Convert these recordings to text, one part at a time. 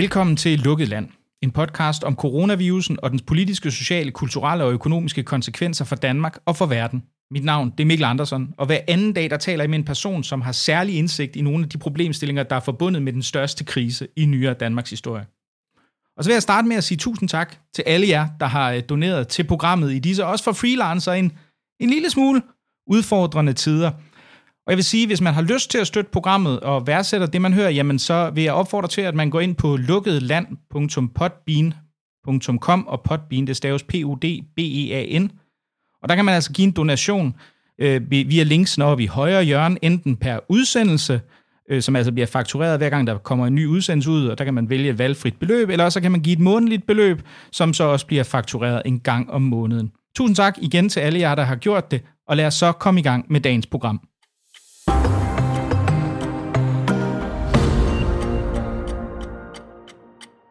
Velkommen til Lukket Land, en podcast om coronavirusen og dens politiske, sociale, kulturelle og økonomiske konsekvenser for Danmark og for verden. Mit navn det er Mikkel Andersen, og hver anden dag der taler jeg med en person, som har særlig indsigt i nogle af de problemstillinger, der er forbundet med den største krise i nyere Danmarks historie. Og så vil jeg starte med at sige tusind tak til alle jer, der har øh, doneret til programmet i disse, også for freelancer, en, en lille smule udfordrende tider – og jeg vil sige, hvis man har lyst til at støtte programmet og værdsætter det, man hører, jamen så vil jeg opfordre til, at man går ind på lukketland.podbean.com, og podbean, det staves P-U-D-B-E-A-N. Og der kan man altså give en donation øh, via links oppe i højre hjørne, enten per udsendelse, øh, som altså bliver faktureret hver gang, der kommer en ny udsendelse ud, og der kan man vælge et valgfrit beløb, eller så kan man give et månedligt beløb, som så også bliver faktureret en gang om måneden. Tusind tak igen til alle jer, der har gjort det, og lad os så komme i gang med dagens program.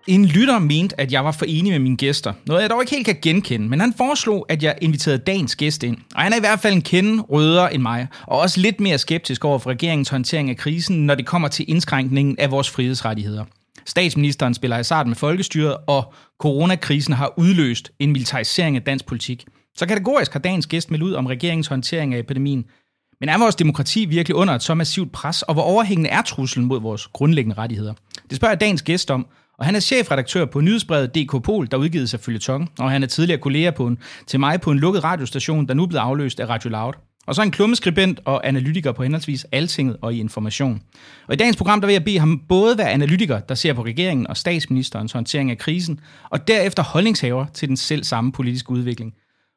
En lytter mente, at jeg var for enig med mine gæster. Noget jeg dog ikke helt kan genkende, men han foreslog, at jeg inviterede dagens gæst ind. Og han er i hvert fald en kende rødere end mig, og også lidt mere skeptisk over for regeringens håndtering af krisen, når det kommer til indskrænkningen af vores frihedsrettigheder. Statsministeren spiller i med folkestyret, og coronakrisen har udløst en militarisering af dansk politik. Så kategorisk har dagens gæst meldt ud om regeringens håndtering af epidemien. Men er vores demokrati virkelig under et så massivt pres, og hvor overhængende er truslen mod vores grundlæggende rettigheder? Det spørger jeg dagens gæst om, og han er chefredaktør på nyhedsbrevet DK Pol, der udgivet sig Tong, og han er tidligere kollega på en, til mig på en lukket radiostation, der nu er blevet afløst af Radio Loud. Og så er en klummeskribent og analytiker på henholdsvis Altinget og i Information. Og i dagens program, der vil jeg bede ham både være analytiker, der ser på regeringen og statsministerens håndtering af krisen, og derefter holdningshaver til den selv samme politiske udvikling.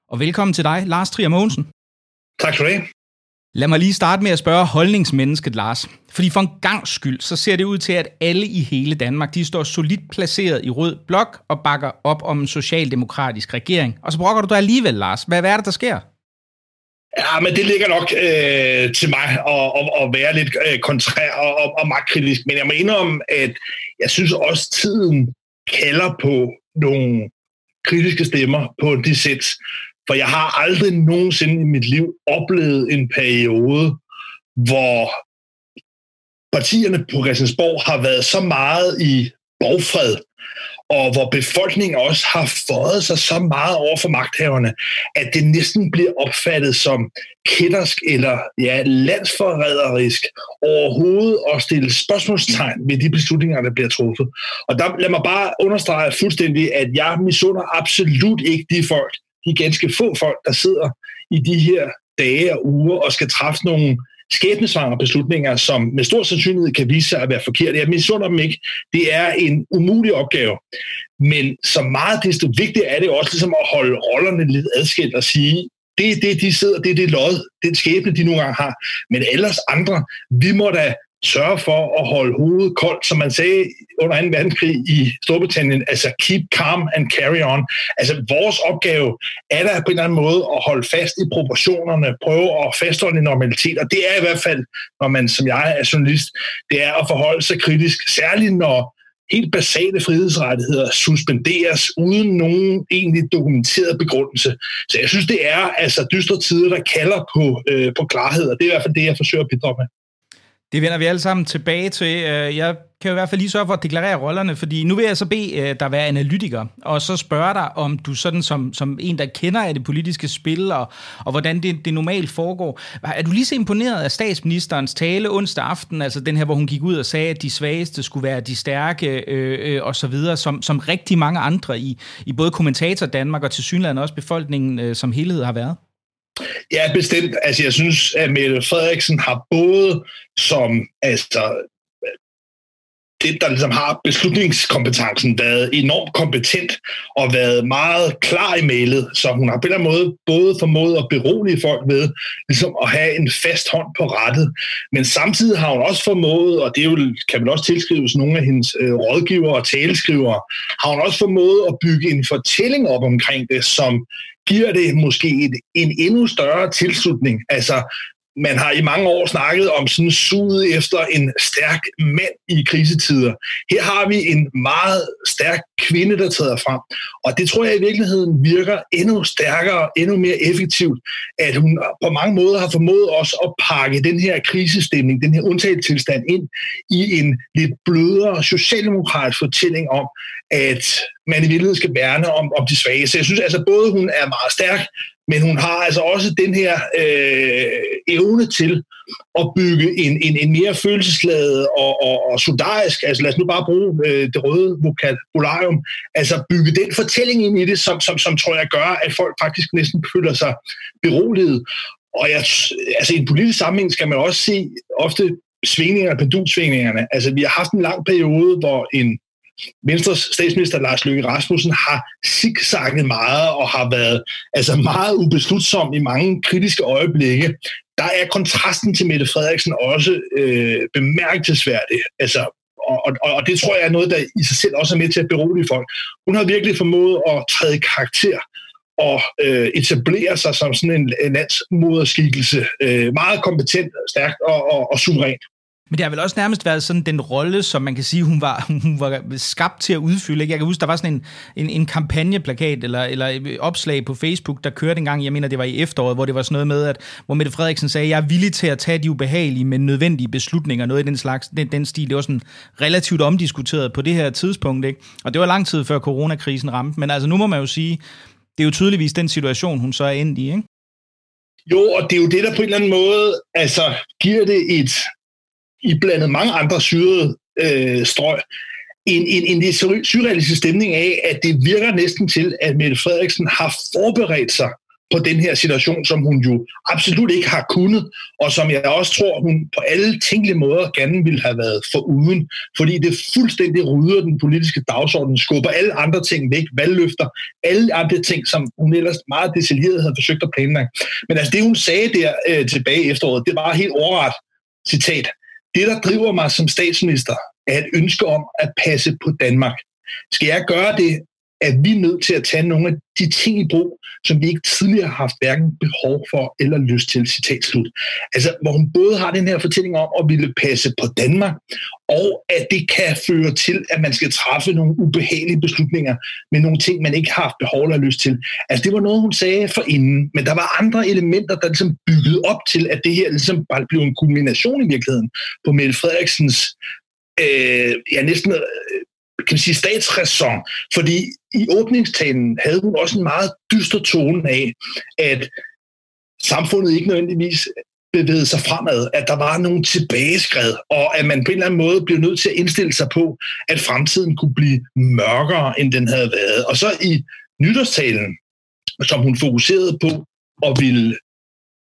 Og velkommen til dig, Lars Trier Mogensen. Tak for det. Lad mig lige starte med at spørge holdningsmennesket, Lars. Fordi for en gang skyld, så ser det ud til, at alle i hele Danmark, de står solidt placeret i rød blok og bakker op om en socialdemokratisk regering. Og så brokker du dig alligevel, Lars. Hvad, hvad er det, der sker? Ja, men det ligger nok øh, til mig at, at, at være lidt øh, kontrær og, og, og magtkritisk. Men jeg må indrømme, at jeg synes også, tiden kalder på nogle kritiske stemmer på en dissens. For jeg har aldrig nogensinde i mit liv oplevet en periode, hvor partierne på Christiansborg har været så meget i borgfred, og hvor befolkningen også har fået sig så meget over for magthaverne, at det næsten bliver opfattet som kættersk eller ja, landsforræderisk overhovedet at stille spørgsmålstegn ved de beslutninger, der bliver truffet. Og der, lad mig bare understrege fuldstændig, at jeg misunder absolut ikke de folk, de ganske få folk, der sidder i de her dage og uger og skal træffe nogle skæbnesvangre beslutninger, som med stor sandsynlighed kan vise sig at være forkerte. Jeg misunder dem ikke. Det er en umulig opgave. Men så meget desto vigtigere er det også ligesom at holde rollerne lidt adskilt og sige, det er det, de sidder, det er det lod, det er skæbne, de nogle gange har. Men ellers andre, vi må da sørge for at holde hovedet koldt, som man sagde under 2. verdenskrig i Storbritannien, altså keep calm and carry on. Altså vores opgave er der på en eller anden måde at holde fast i proportionerne, prøve at fastholde en normalitet, og det er i hvert fald, når man som jeg er journalist, det er at forholde sig kritisk, særligt når helt basale frihedsrettigheder suspenderes uden nogen egentlig dokumenteret begrundelse. Så jeg synes, det er altså dystre tider, der kalder på, øh, på klarhed, og det er i hvert fald det, jeg forsøger at bidrage med. Det vender vi alle sammen tilbage til. Øh, jeg kan jo i hvert fald lige sørge for at deklarere rollerne, fordi nu vil jeg så bede øh, dig være analytiker, og så spørge dig, om du sådan som, som en, der kender af det politiske spil, og, og hvordan det, det normalt foregår. Er du lige så imponeret af statsministerens tale onsdag aften, altså den her, hvor hun gik ud og sagde, at de svageste skulle være de stærke, øh, øh, og så videre, som, som rigtig mange andre i, i både kommentator Danmark og til synligheden også befolkningen øh, som helhed har været? Ja, bestemt. Altså, jeg synes, at Mette Frederiksen har både som altså, det, der ligesom har beslutningskompetencen, været enormt kompetent og været meget klar i mailet, så hun har på en eller anden måde både formået at berolige folk ved ligesom at have en fast hånd på rettet, men samtidig har hun også formået, og det er jo, kan man også tilskrives nogle af hendes øh, rådgivere og taleskrivere, har hun også formået at bygge en fortælling op omkring det, som giver det måske et, en endnu større tilslutning. Altså, man har i mange år snakket om sådan suget efter en stærk mand i krisetider. Her har vi en meget stærk kvinde, der træder frem. Og det tror jeg i virkeligheden virker endnu stærkere, endnu mere effektivt, at hun på mange måder har formået os at pakke den her krisestemning, den her undtagelsestilstand ind i en lidt blødere socialdemokratisk fortælling om, at man i virkeligheden skal værne om, om de svage. Så jeg synes altså, både hun er meget stærk, men hun har altså også den her øh, evne til at bygge en, en, en mere følelsesladet og, og, og solidarisk, altså lad os nu bare bruge øh, det røde vokabularium, altså bygge den fortælling ind i det, som, som, som tror jeg gør, at folk faktisk næsten føler sig beroliget. Og jeg, altså i en politisk sammenhæng skal man også se ofte svingningerne, pendulsvingningerne. Altså vi har haft en lang periode, hvor en Venstres statsminister Lars Løkke Rasmussen har zigzagget meget og har været altså meget ubeslutsom i mange kritiske øjeblikke. Der er kontrasten til Mette Frederiksen også øh, bemærkelsesværdig. Altså, og, og, og det tror jeg er noget, der i sig selv også er med til at berolige folk. Hun har virkelig formået at træde karakter og øh, etablere sig som sådan en, en landsmoderskikkelse. Øh, meget kompetent, stærkt og, og, og suveræn. Men det har vel også nærmest været sådan den rolle, som man kan sige, hun var, hun var skabt til at udfylde. Ikke? Jeg kan huske, der var sådan en, en, en kampagneplakat eller, eller opslag på Facebook, der kørte en gang, jeg mener, det var i efteråret, hvor det var sådan noget med, at hvor Mette Frederiksen sagde, jeg er villig til at tage de ubehagelige, men nødvendige beslutninger, noget i den slags, den, den stil. Det var sådan relativt omdiskuteret på det her tidspunkt, ikke? Og det var lang tid før coronakrisen ramte, men altså nu må man jo sige, det er jo tydeligvis den situation, hun så er endt i, ikke? Jo, og det er jo det, der på en eller anden måde altså, giver det et, i blandet mange andre syrede øh, strøg, en, en, en surrealistisk stemning af, at det virker næsten til, at Mette Frederiksen har forberedt sig på den her situation, som hun jo absolut ikke har kunnet, og som jeg også tror, hun på alle tænkelige måder gerne ville have været for uden, fordi det fuldstændig rydder den politiske dagsorden, skubber alle andre ting væk, valgløfter, alle andre ting, som hun ellers meget detaljeret havde forsøgt at planlægge. Men altså det, hun sagde der øh, tilbage efteråret, det var helt overret citat. Det, der driver mig som statsminister, er et ønske om at passe på Danmark. Skal jeg gøre det, at vi nødt til at tage nogle af de ting i brug, som vi ikke tidligere har haft hverken behov for eller lyst til, citat slut. Altså, hvor hun både har den her fortælling om at ville passe på Danmark, og at det kan føre til, at man skal træffe nogle ubehagelige beslutninger med nogle ting, man ikke har haft behov eller lyst til. Altså, det var noget, hun sagde for inden, men der var andre elementer, der ligesom byggede op til, at det her ligesom bare blev en kulmination i virkeligheden på Mette Frederiksens øh, ja, næsten øh, kan man sige, statsræson, fordi i åbningstalen havde hun også en meget dyster tone af, at samfundet ikke nødvendigvis bevægede sig fremad, at der var nogle tilbageskred, og at man på en eller anden måde blev nødt til at indstille sig på, at fremtiden kunne blive mørkere, end den havde været. Og så i nytårstalen, som hun fokuserede på og ville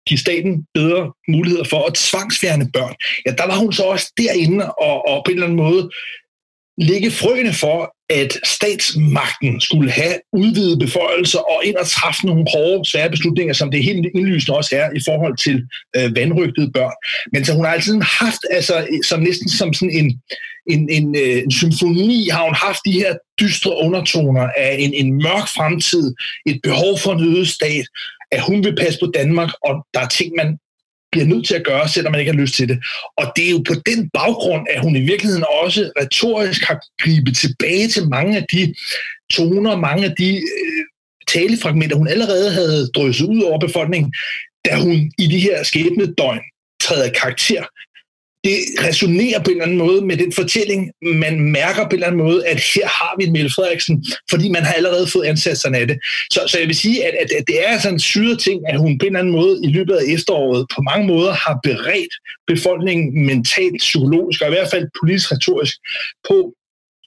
give staten bedre muligheder for at tvangsfjerne børn, ja, der var hun så også derinde og, og på en eller anden måde lægge frøene for, at statsmagten skulle have udvidet beføjelser og ind og træffe nogle hårde, svære beslutninger, som det helt indlysende også er i forhold til øh, vandrygtede børn. Men så hun har altid haft, altså, som næsten som sådan en, en, en, øh, en symfoni, har hun haft de her dystre undertoner af en, en mørk fremtid, et behov for en øget stat, at hun vil passe på Danmark, og der er ting, man bliver nødt til at gøre, selvom man ikke har lyst til det. Og det er jo på den baggrund, at hun i virkeligheden også retorisk har gribet tilbage til mange af de toner, mange af de øh, talefragmenter, hun allerede havde drysset ud over befolkningen, da hun i de her skæbne døgn træder karakter det resonerer på en eller anden måde med den fortælling. Man mærker på en eller anden måde, at her har vi en Mette Frederiksen, fordi man har allerede fået ansatserne af det. Så, så jeg vil sige, at, at, at det er sådan en syret ting, at hun på en eller anden måde i løbet af efteråret på mange måder har beredt befolkningen mentalt, psykologisk og i hvert fald politisk retorisk på,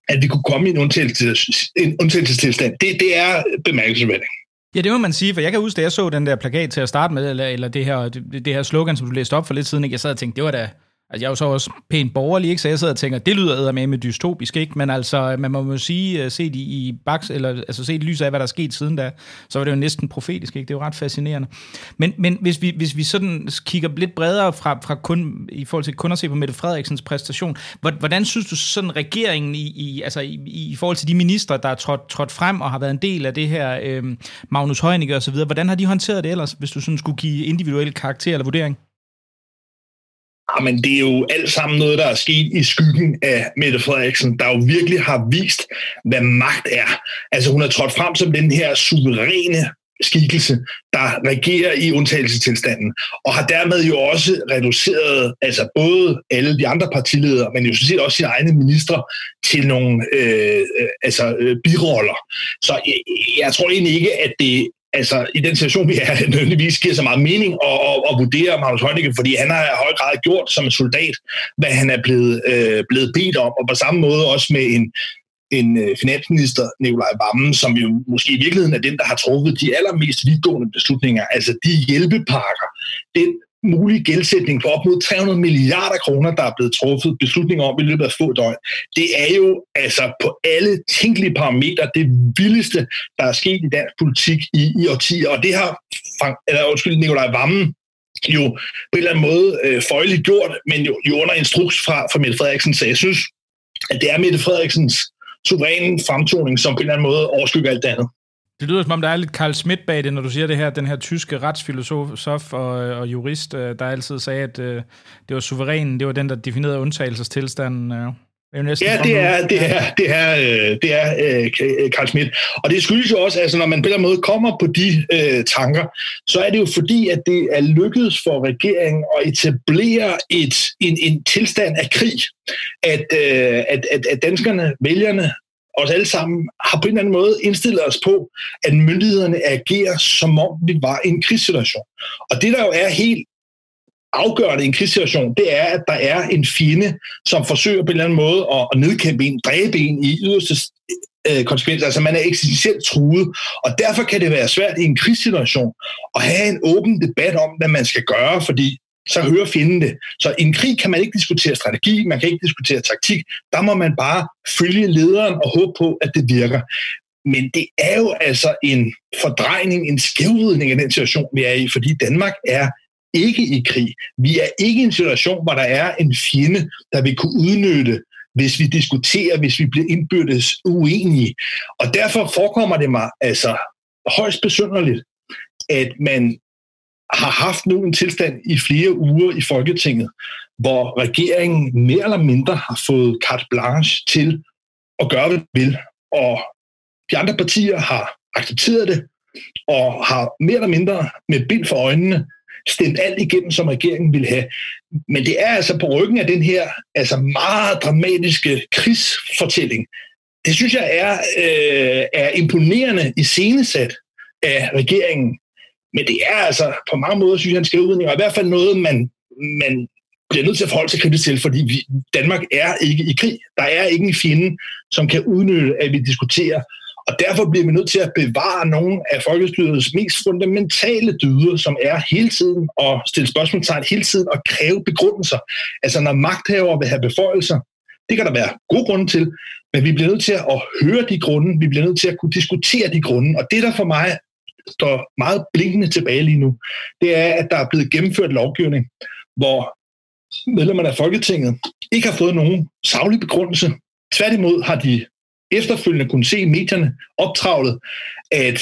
at vi kunne komme i en, en undtagelsestilstand. Det, det er bemærkelsesværdigt. Ja, det må man sige, for jeg kan huske, da jeg så den der plakat til at starte med, eller, eller det, her, det, det her slogan, som du læste op for lidt siden, ikke? jeg sad og tænkte, det var da, Altså, jeg er jo så også pænt borgerlig, ikke? så jeg sidder og tænker, det lyder med med dystopisk, ikke? men altså, man må jo sige, øh, set i, i baks, eller, altså set i lyset af, hvad der er sket siden da, så var det jo næsten profetisk, ikke? det er jo ret fascinerende. Men, men hvis, vi, hvis vi sådan kigger lidt bredere fra, fra kun, i forhold til kun at se på Mette Frederiksens præstation, hvordan synes du sådan regeringen i, i, altså i, i forhold til de ministre, der er trådt, trådt frem og har været en del af det her, øh, Magnus Heunicke og så videre, hvordan har de håndteret det ellers, hvis du sådan skulle give individuel karakter eller vurdering? Ah, men det er jo alt sammen noget, der er sket i skyggen af Mette Frederiksen, der jo virkelig har vist, hvad magt er. Altså hun har trådt frem som den her suveræne skikkelse, der regerer i undtagelsestilstanden, og har dermed jo også reduceret altså både alle de andre partiledere, men jo set også sine egne ministre til nogle øh, øh, altså, øh, biroller. Så jeg, jeg tror egentlig ikke, at det altså i den situation, vi er, nødvendigvis giver så meget mening at, at, at vurdere Magnus Heunicke, fordi han har i høj grad gjort som en soldat, hvad han er blevet, øh, blevet bedt om, og på samme måde også med en, en øh, finansminister, Nikolaj Vammen, som jo måske i virkeligheden er den, der har truffet de allermest vidtgående beslutninger, altså de hjælpepakker, den mulige gældsætning på op mod 300 milliarder kroner, der er blevet truffet beslutninger om i løbet af få døgn. Det er jo altså på alle tænkelige parametre det vildeste, der er sket i dansk politik i, i årtier, og det har eller, undskyld, Nikolaj Vammen jo på en eller anden måde øh, føjeligt gjort, men jo, jo under instruks fra, fra Mette Frederiksen, så jeg synes, at det er Mette Frederiksens suveræn fremtoning, som på en eller anden måde overskygger alt det andet. Det lyder som om, der er lidt Karl Schmidt bag det, når du siger det her, den her tyske retsfilosof og, og jurist, øh, der altid sagde, at øh, det var suverænen, det var den, der definerede undtagelsestilstanden. Øh. Det ja, det er, det er, det er, det er, det er Carl Schmidt. Og det skyldes jo også, altså når man på en måde kommer på de øh, tanker, så er det jo fordi, at det er lykkedes for regeringen at etablere et, en, en tilstand af krig. At, øh, at, at, at danskerne, vælgerne, os alle sammen har på en eller anden måde indstillet os på, at myndighederne agerer, som om vi var i en krigssituation. Og det, der jo er helt afgørende i en krigssituation, det er, at der er en fjende, som forsøger på en eller anden måde at, at nedkæmpe en, dræbe en i yderste øh, konsekvens. Altså man er eksistentielt truet, og derfor kan det være svært i en krigssituation at have en åben debat om, hvad man skal gøre, fordi så hører fjenden det. Så i en krig kan man ikke diskutere strategi, man kan ikke diskutere taktik. Der må man bare følge lederen og håbe på, at det virker. Men det er jo altså en fordrejning, en skævridning af den situation, vi er i, fordi Danmark er ikke i krig. Vi er ikke i en situation, hvor der er en fjende, der vil kunne udnytte hvis vi diskuterer, hvis vi bliver indbyrdes uenige. Og derfor forekommer det mig altså højst besynderligt, at man har haft nu en tilstand i flere uger i Folketinget, hvor regeringen mere eller mindre har fået carte blanche til at gøre, hvad de vil. Og de andre partier har accepteret det, og har mere eller mindre med bind for øjnene stemt alt igennem, som regeringen ville have. Men det er altså på ryggen af den her altså meget dramatiske krigsfortælling. Det synes jeg er, øh, er imponerende i scenesat af regeringen. Men det er altså på mange måder, synes jeg, en skævudning, og i hvert fald noget, man, man bliver nødt til at forholde sig kritisk til, fordi vi, Danmark er ikke i krig. Der er ikke en fjende, som kan udnytte, at vi diskuterer. Og derfor bliver vi nødt til at bevare nogle af folkestyrets mest fundamentale dyder, som er hele tiden at stille spørgsmålstegn, hele tiden at kræve begrundelser. Altså når magthavere vil have beføjelser, det kan der være gode grunde til, men vi bliver nødt til at høre de grunde, vi bliver nødt til at kunne diskutere de grunde, og det der for mig står meget blinkende tilbage lige nu, det er, at der er blevet gennemført lovgivning, hvor medlemmerne af Folketinget ikke har fået nogen savlig begrundelse. Tværtimod har de efterfølgende kunne se i medierne optravlet, at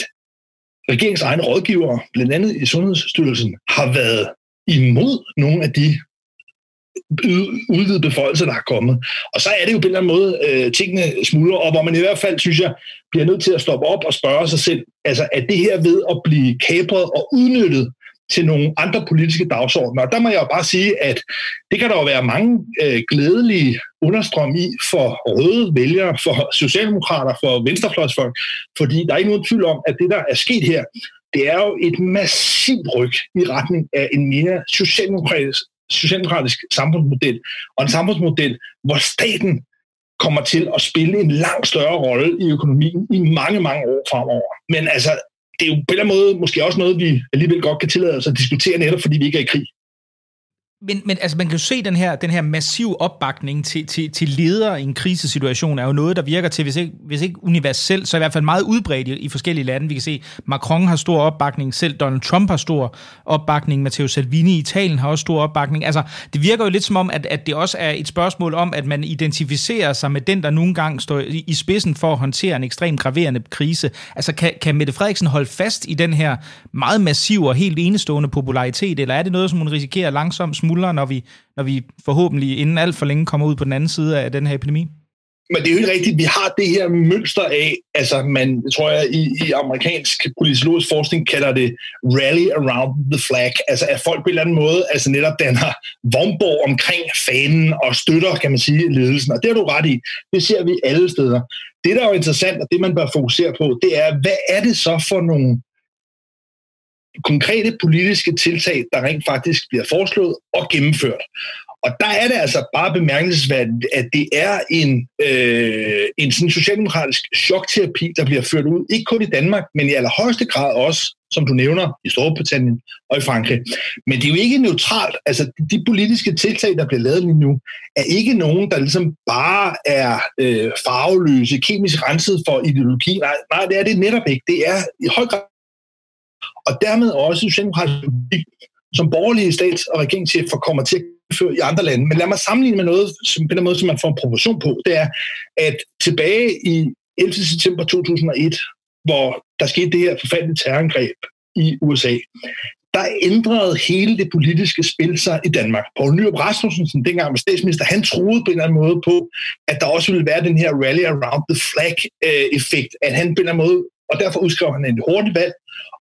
regeringens egne rådgivere, blandt andet i Sundhedsstyrelsen, har været imod nogle af de udvidede beføjelser, der er kommet. Og så er det jo på en eller anden måde, øh, tingene smuldrer, og hvor man i hvert fald, synes jeg, bliver nødt til at stoppe op og spørge sig selv, altså er det her ved at blive kapret og udnyttet til nogle andre politiske dagsordner. Og der må jeg jo bare sige, at det kan der jo være mange øh, glædelige understrøm i for røde vælgere, for socialdemokrater, for venstrefløjsfolk, fordi der er ikke nogen tvivl om, at det, der er sket her, det er jo et massivt ryg i retning af en mere socialdemokratisk, socialdemokratisk samfundsmodel, og en samfundsmodel, hvor staten kommer til at spille en langt større rolle i økonomien i mange, mange år fremover. Men altså, det er jo på en eller anden måde måske også noget, vi alligevel godt kan tillade os at diskutere netop, fordi vi ikke er i krig. Men, men altså, man kan jo se den her, den her massive opbakning til, til, til ledere i en krisesituation, er jo noget, der virker til, hvis ikke, hvis ikke universelt, så i hvert fald meget udbredt i, i forskellige lande. Vi kan se, Macron har stor opbakning, selv Donald Trump har stor opbakning, Matteo Salvini i Italien har også stor opbakning. Altså, det virker jo lidt som om, at, at det også er et spørgsmål om, at man identificerer sig med den, der nogle gange står i, i spidsen for at håndtere en ekstremt graverende krise. Altså, kan, kan Mette Frederiksen holde fast i den her meget massive og helt enestående popularitet, eller er det noget, som hun risikerer langsomt smuldre, når vi, når vi forhåbentlig inden alt for længe kommer ud på den anden side af den her epidemi? Men det er jo ikke rigtigt. Vi har det her mønster af, altså man, tror jeg, i, i amerikansk politologisk forskning kalder det rally around the flag. Altså at folk på en eller anden måde altså netop danner vomborg omkring fanen og støtter, kan man sige, ledelsen. Og det har du ret i. Det ser vi alle steder. Det, der er jo interessant, og det man bør fokusere på, det er, hvad er det så for nogle konkrete politiske tiltag, der rent faktisk bliver foreslået og gennemført. Og der er det altså bare bemærkelsesværdigt, at det er en, øh, en sådan socialdemokratisk chokterapi, der bliver ført ud, ikke kun i Danmark, men i allerhøjeste grad også, som du nævner, i Storbritannien og i Frankrig. Men det er jo ikke neutralt. Altså, de politiske tiltag, der bliver lavet lige nu, er ikke nogen, der ligesom bare er øh, farveløse, kemisk renset for ideologi. Nej, nej, det er det netop ikke. Det er i høj grad og dermed også socialdemokratisk politik, som borgerlige stats- og regeringschefer kommer til at føre i andre lande. Men lad mig sammenligne med noget, som, på den måde, som man får en proportion på. Det er, at tilbage i 11. september 2001, hvor der skete det her forfærdelige terrorangreb i USA, der ændrede hele det politiske spil sig i Danmark. Poul Nyrup Rasmussen, dengang var statsminister, han troede på en eller anden måde på, at der også ville være den her rally around the flag-effekt, øh, at han på en eller anden måde, og derfor udskrev han en hurtig valg,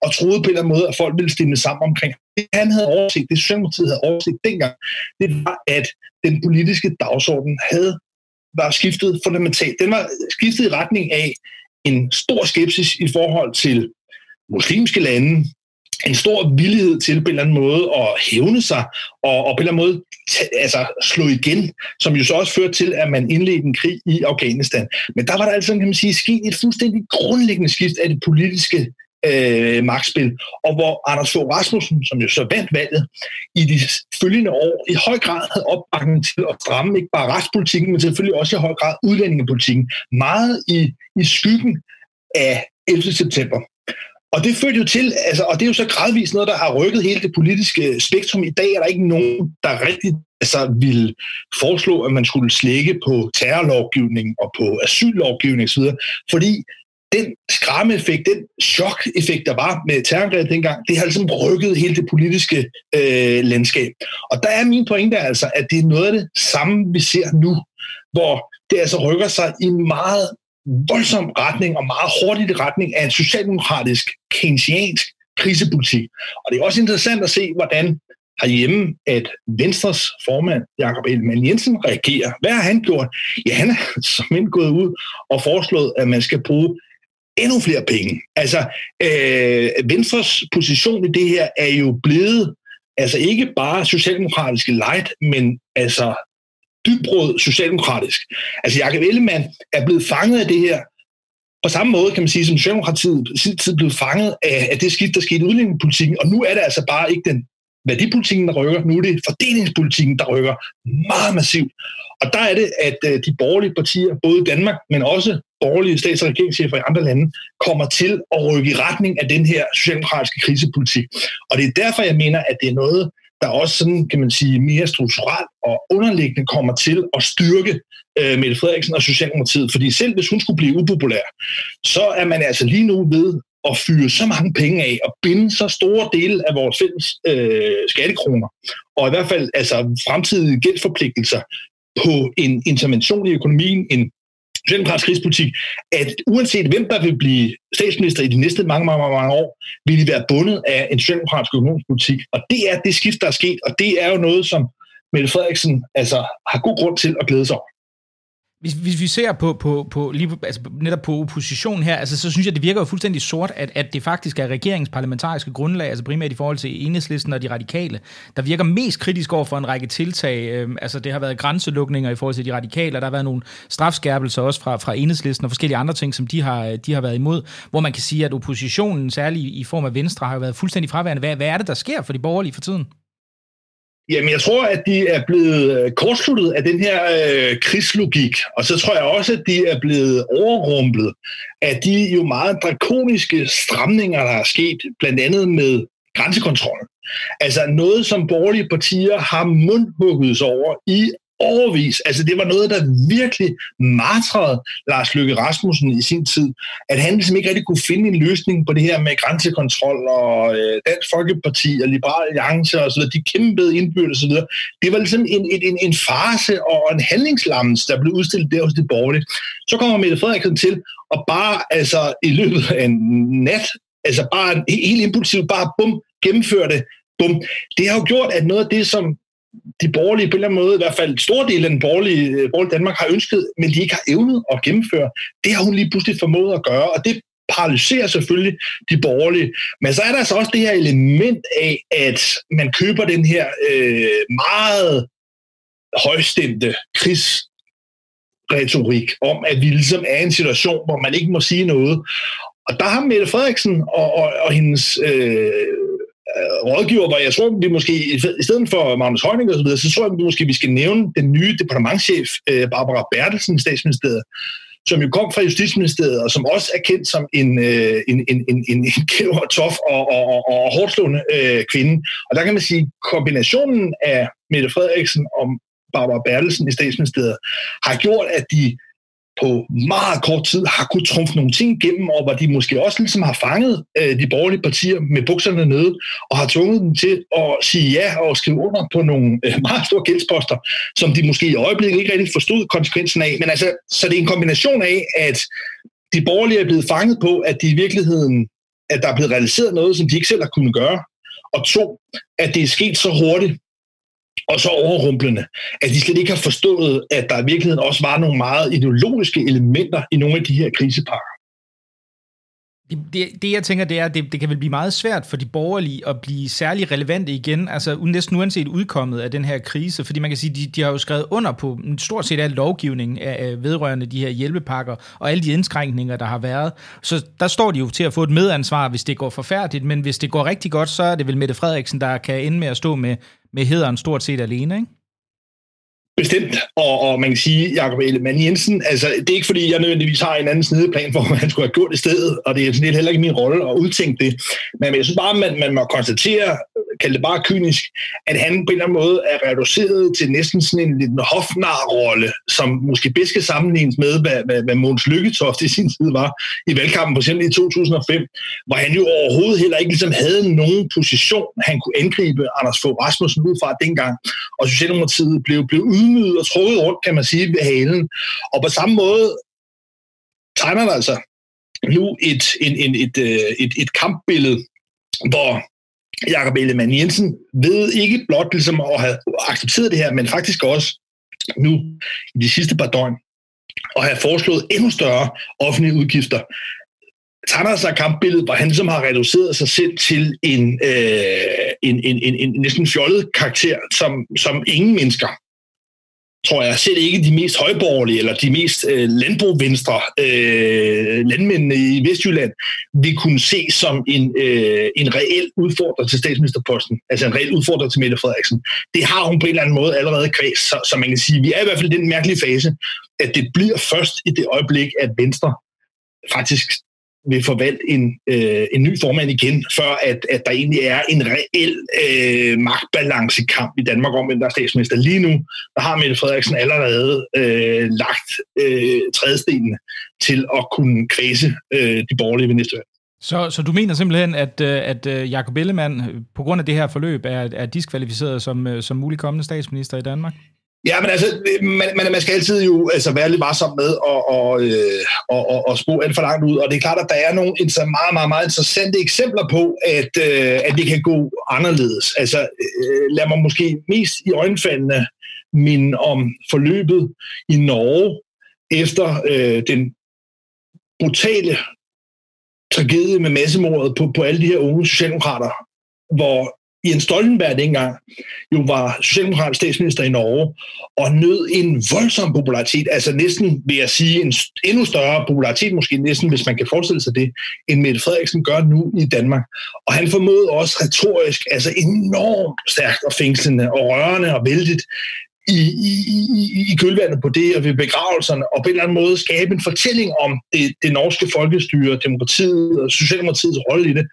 og troede på en eller anden måde, at folk ville stemme sammen omkring. Det han havde overset, det Socialdemokratiet havde overset dengang, det var, at den politiske dagsorden havde var skiftet fundamentalt. Den var skiftet i retning af en stor skepsis i forhold til muslimske lande, en stor villighed til på en eller anden måde at hævne sig, og, og på en eller anden måde altså, slå igen, som jo så også førte til, at man indledte en krig i Afghanistan. Men der var der altså, kan man sige, sket et fuldstændig grundlæggende skift af det politiske øh, magtspil, og hvor Anders Fogh Rasmussen, som jo så vandt valget, i de følgende år i høj grad havde opbakning til at stramme ikke bare retspolitikken, men selvfølgelig også i høj grad udlændingepolitikken, meget i, i skyggen af 11. september. Og det førte jo til, altså, og det er jo så gradvist noget, der har rykket hele det politiske spektrum. I dag er der ikke nogen, der rigtig altså, vil foreslå, at man skulle slække på terrorlovgivning og på asyllovgivning osv., fordi den skræmmeeffekt, den chok-effekt, der var med terrorangrebet dengang, det har ligesom rykket hele det politiske øh, landskab. Og der er min pointe altså, at det er noget af det samme, vi ser nu, hvor det altså rykker sig i en meget voldsom retning og meget hurtigt retning af en socialdemokratisk, keynesiansk krisepolitik. Og det er også interessant at se, hvordan herhjemme, at Venstres formand, Jakob Ellemann Jensen, reagerer. Hvad har han gjort? Ja, han er som gået ud og foreslået, at man skal bruge endnu flere penge. Altså, øh, Venstres position i det her er jo blevet altså ikke bare socialdemokratiske light, men altså dybbrød socialdemokratisk. Altså Jakob Ellemann er blevet fanget af det her, på samme måde kan man sige, som Socialdemokratiet i tid blev fanget af, af det skift, der skete i udlændingepolitikken, og nu er det altså bare ikke den værdipolitikken, der rykker, nu er det fordelingspolitikken, der rykker meget massivt. Og der er det, at øh, de borgerlige partier, både i Danmark, men også borgerlige stats- og regeringschefer i andre lande, kommer til at rykke i retning af den her socialdemokratiske krisepolitik. Og det er derfor, jeg mener, at det er noget, der også sådan, kan man sige, mere strukturelt og underliggende kommer til at styrke øh, Mette Frederiksen og Socialdemokratiet. Fordi selv hvis hun skulle blive upopulær, så er man altså lige nu ved at fyre så mange penge af og binde så store dele af vores fælles øh, skattekroner, og i hvert fald altså fremtidige gældsforpligtelser på en intervention i økonomien, en socialdemokratisk krigspolitik, at uanset hvem der vil blive statsminister i de næste mange, mange, mange, mange år, vil de være bundet af en socialdemokratisk økonomisk politik. Og det er det skift, der er sket, og det er jo noget, som Mette Frederiksen altså, har god grund til at glæde sig over. Hvis, hvis vi ser på, på, på lige, altså netop på oppositionen her, altså, så synes jeg, det virker jo fuldstændig sort, at, at det faktisk er regeringens parlamentariske grundlag, altså primært i forhold til enhedslisten og de radikale, der virker mest kritisk over for en række tiltag. Øhm, altså det har været grænselukninger i forhold til de radikale, og der har været nogle strafskærpelser også fra, fra enhedslisten og forskellige andre ting, som de har, de har været imod, hvor man kan sige, at oppositionen, særligt i form af Venstre, har været fuldstændig fraværende. Hvad, hvad er det, der sker for de borgerlige for tiden? Jamen, jeg tror, at de er blevet øh, kortsluttet af den her øh, krigslogik, og så tror jeg også, at de er blevet overrumplet af de jo meget drakoniske stramninger, der er sket, blandt andet med grænsekontrollen. Altså noget, som borgerlige partier har mundhugget sig over i overvis. Altså det var noget, der virkelig martrede Lars Løkke Rasmussen i sin tid, at han ligesom ikke rigtig kunne finde en løsning på det her med grænsekontrol og øh, Dansk Folkeparti og Liberal Alliance og så videre. De kæmpede indbyrdes og så videre. Det var ligesom en, en, en, en fase og en handlingslammens, der blev udstillet der hos de borgerlige. Så kommer Mette Frederiksen til, og bare altså i løbet af en nat, altså bare helt impulsivt, bare bum, gennemførte det, bum. Det har jo gjort, at noget af det, som de borgerlige på en eller anden måde, i hvert fald en stor del af den borgerlige, øh, borgerlige Danmark har ønsket, men de ikke har evnet at gennemføre, det har hun lige pludselig formået at gøre, og det paralyserer selvfølgelig de borgerlige. Men så er der altså også det her element af, at man køber den her øh, meget højstemte krigsretorik om, at vi ligesom er i en situation, hvor man ikke må sige noget. Og der har Mette Frederiksen og, og, og hendes øh, Øh, rådgiver, hvor jeg tror, vi måske, i stedet for Magnus Højning og så videre, så tror jeg, vi måske, vi skal nævne den nye departementchef, øh, Barbara Bertelsen i statsministeriet, som jo kom fra Justitsministeriet, og som også er kendt som en, øh, en, en, en, en, kæv og tof og, og, og, og hårdslående øh, kvinde. Og der kan man sige, kombinationen af Mette Frederiksen og Barbara Bertelsen i statsministeriet har gjort, at de på meget kort tid har kunnet trumfe nogle ting igennem, og hvor de måske også ligesom har fanget øh, de borgerlige partier med bukserne nede, og har tvunget dem til at sige ja og skrive under på nogle øh, meget store gældsposter, som de måske i øjeblikket ikke rigtig forstod konsekvensen af. Men altså, så det er en kombination af, at de borgerlige er blevet fanget på, at de i virkeligheden, at der er blevet realiseret noget, som de ikke selv har kunnet gøre, og to, at det er sket så hurtigt, og så overrumplende, at de slet ikke har forstået, at der i virkeligheden også var nogle meget ideologiske elementer i nogle af de her krisepakker. Det, det, det jeg tænker, det er, at det, det kan vel blive meget svært for de borgerlige at blive særlig relevante igen, altså næsten uanset udkommet af den her krise, fordi man kan sige, de, de har jo skrevet under på stort set al lovgivning af, af vedrørende de her hjælpepakker og alle de indskrænkninger, der har været. Så der står de jo til at få et medansvar, hvis det går forfærdeligt, men hvis det går rigtig godt, så er det vel Mette Frederiksen, der kan ende med at stå med, med hederen stort set alene, ikke? Bestemt, og, og man kan sige, Jacob Ellemann Jensen, altså det er ikke fordi, jeg nødvendigvis har en anden snedeplan for, hvad han skulle have gjort i stedet, og det er sådan lidt heller ikke min rolle at udtænke det, men jeg synes bare, man, man må konstatere, kalde det bare kynisk, at han på en eller anden måde er reduceret til næsten sådan en lidt hofnar-rolle, som måske bedst skal sammenlignes med, hvad, hvad, hvad Måns Lykketoft i sin tid var i valgkampen, for eksempel i 2005, hvor han jo overhovedet heller ikke ligesom havde nogen position, han kunne angribe Anders Fogh Rasmussen ud fra dengang, og Socialdemokratiet blev, blev ydmyget og trukket rundt, kan man sige, ved halen. Og på samme måde tegner der altså nu et, en, en, et, øh, et, et kampbillede, hvor Jakob Ellemann Jensen ved ikke blot ligesom at have accepteret det her, men faktisk også nu i de sidste par døgn at have foreslået endnu større offentlige udgifter. Tegner altså sig kampbilledet, hvor han som har reduceret sig selv til en, øh, en, en, en, en næsten fjollet karakter, som, som ingen mennesker tror jeg, selv ikke de mest højborgerlige eller de mest øh, landbrugvenstre øh, landmændene i Vestjylland vil kunne se som en, øh, en reel udfordrer til statsministerposten, altså en reel udfordrer til Mette Frederiksen. Det har hun på en eller anden måde allerede kvæst, så, så man kan sige, vi er i hvert fald i den mærkelige fase, at det bliver først i det øjeblik, at Venstre faktisk vil forvalte en, øh, en ny formand igen, før at, at der egentlig er en reel øh, magtbalancekamp i Danmark om, hvem der er statsminister. Lige nu, der har Mette Frederiksen allerede øh, lagt øh, trædestenene til at kunne kvæse øh, de borgerlige ved næste Så, så du mener simpelthen, at, øh, at øh, Jakob Jacob Ellemann øh, på grund af det her forløb er, er diskvalificeret som, som mulig kommende statsminister i Danmark? Ja, men altså, øh, man, man, man skal altid jo altså, være lidt varsom med at og, øh, og, og, og spå alt for langt ud, og det er klart, at der er nogle meget, meget, meget interessante eksempler på, at, øh, at det kan gå anderledes. Altså, øh, lad mig måske mest i øjenfaldene minde om forløbet i Norge efter øh, den brutale tragedie med massemordet på, på alle de her unge socialdemokrater, hvor Jens Stoltenberg dengang jo var socialdemokratisk statsminister i Norge, og nød en voldsom popularitet, altså næsten, vil jeg sige, en endnu større popularitet, måske næsten, hvis man kan forestille sig det, end Mette Frederiksen gør nu i Danmark. Og han formåede også retorisk, altså enormt stærkt og fængslende og rørende og vældigt i, i, i, i kølvandet på det og ved begravelserne, og på en eller anden måde skabe en fortælling om det, det norske folkestyre, demokratiet og Socialdemokratiets rolle i det,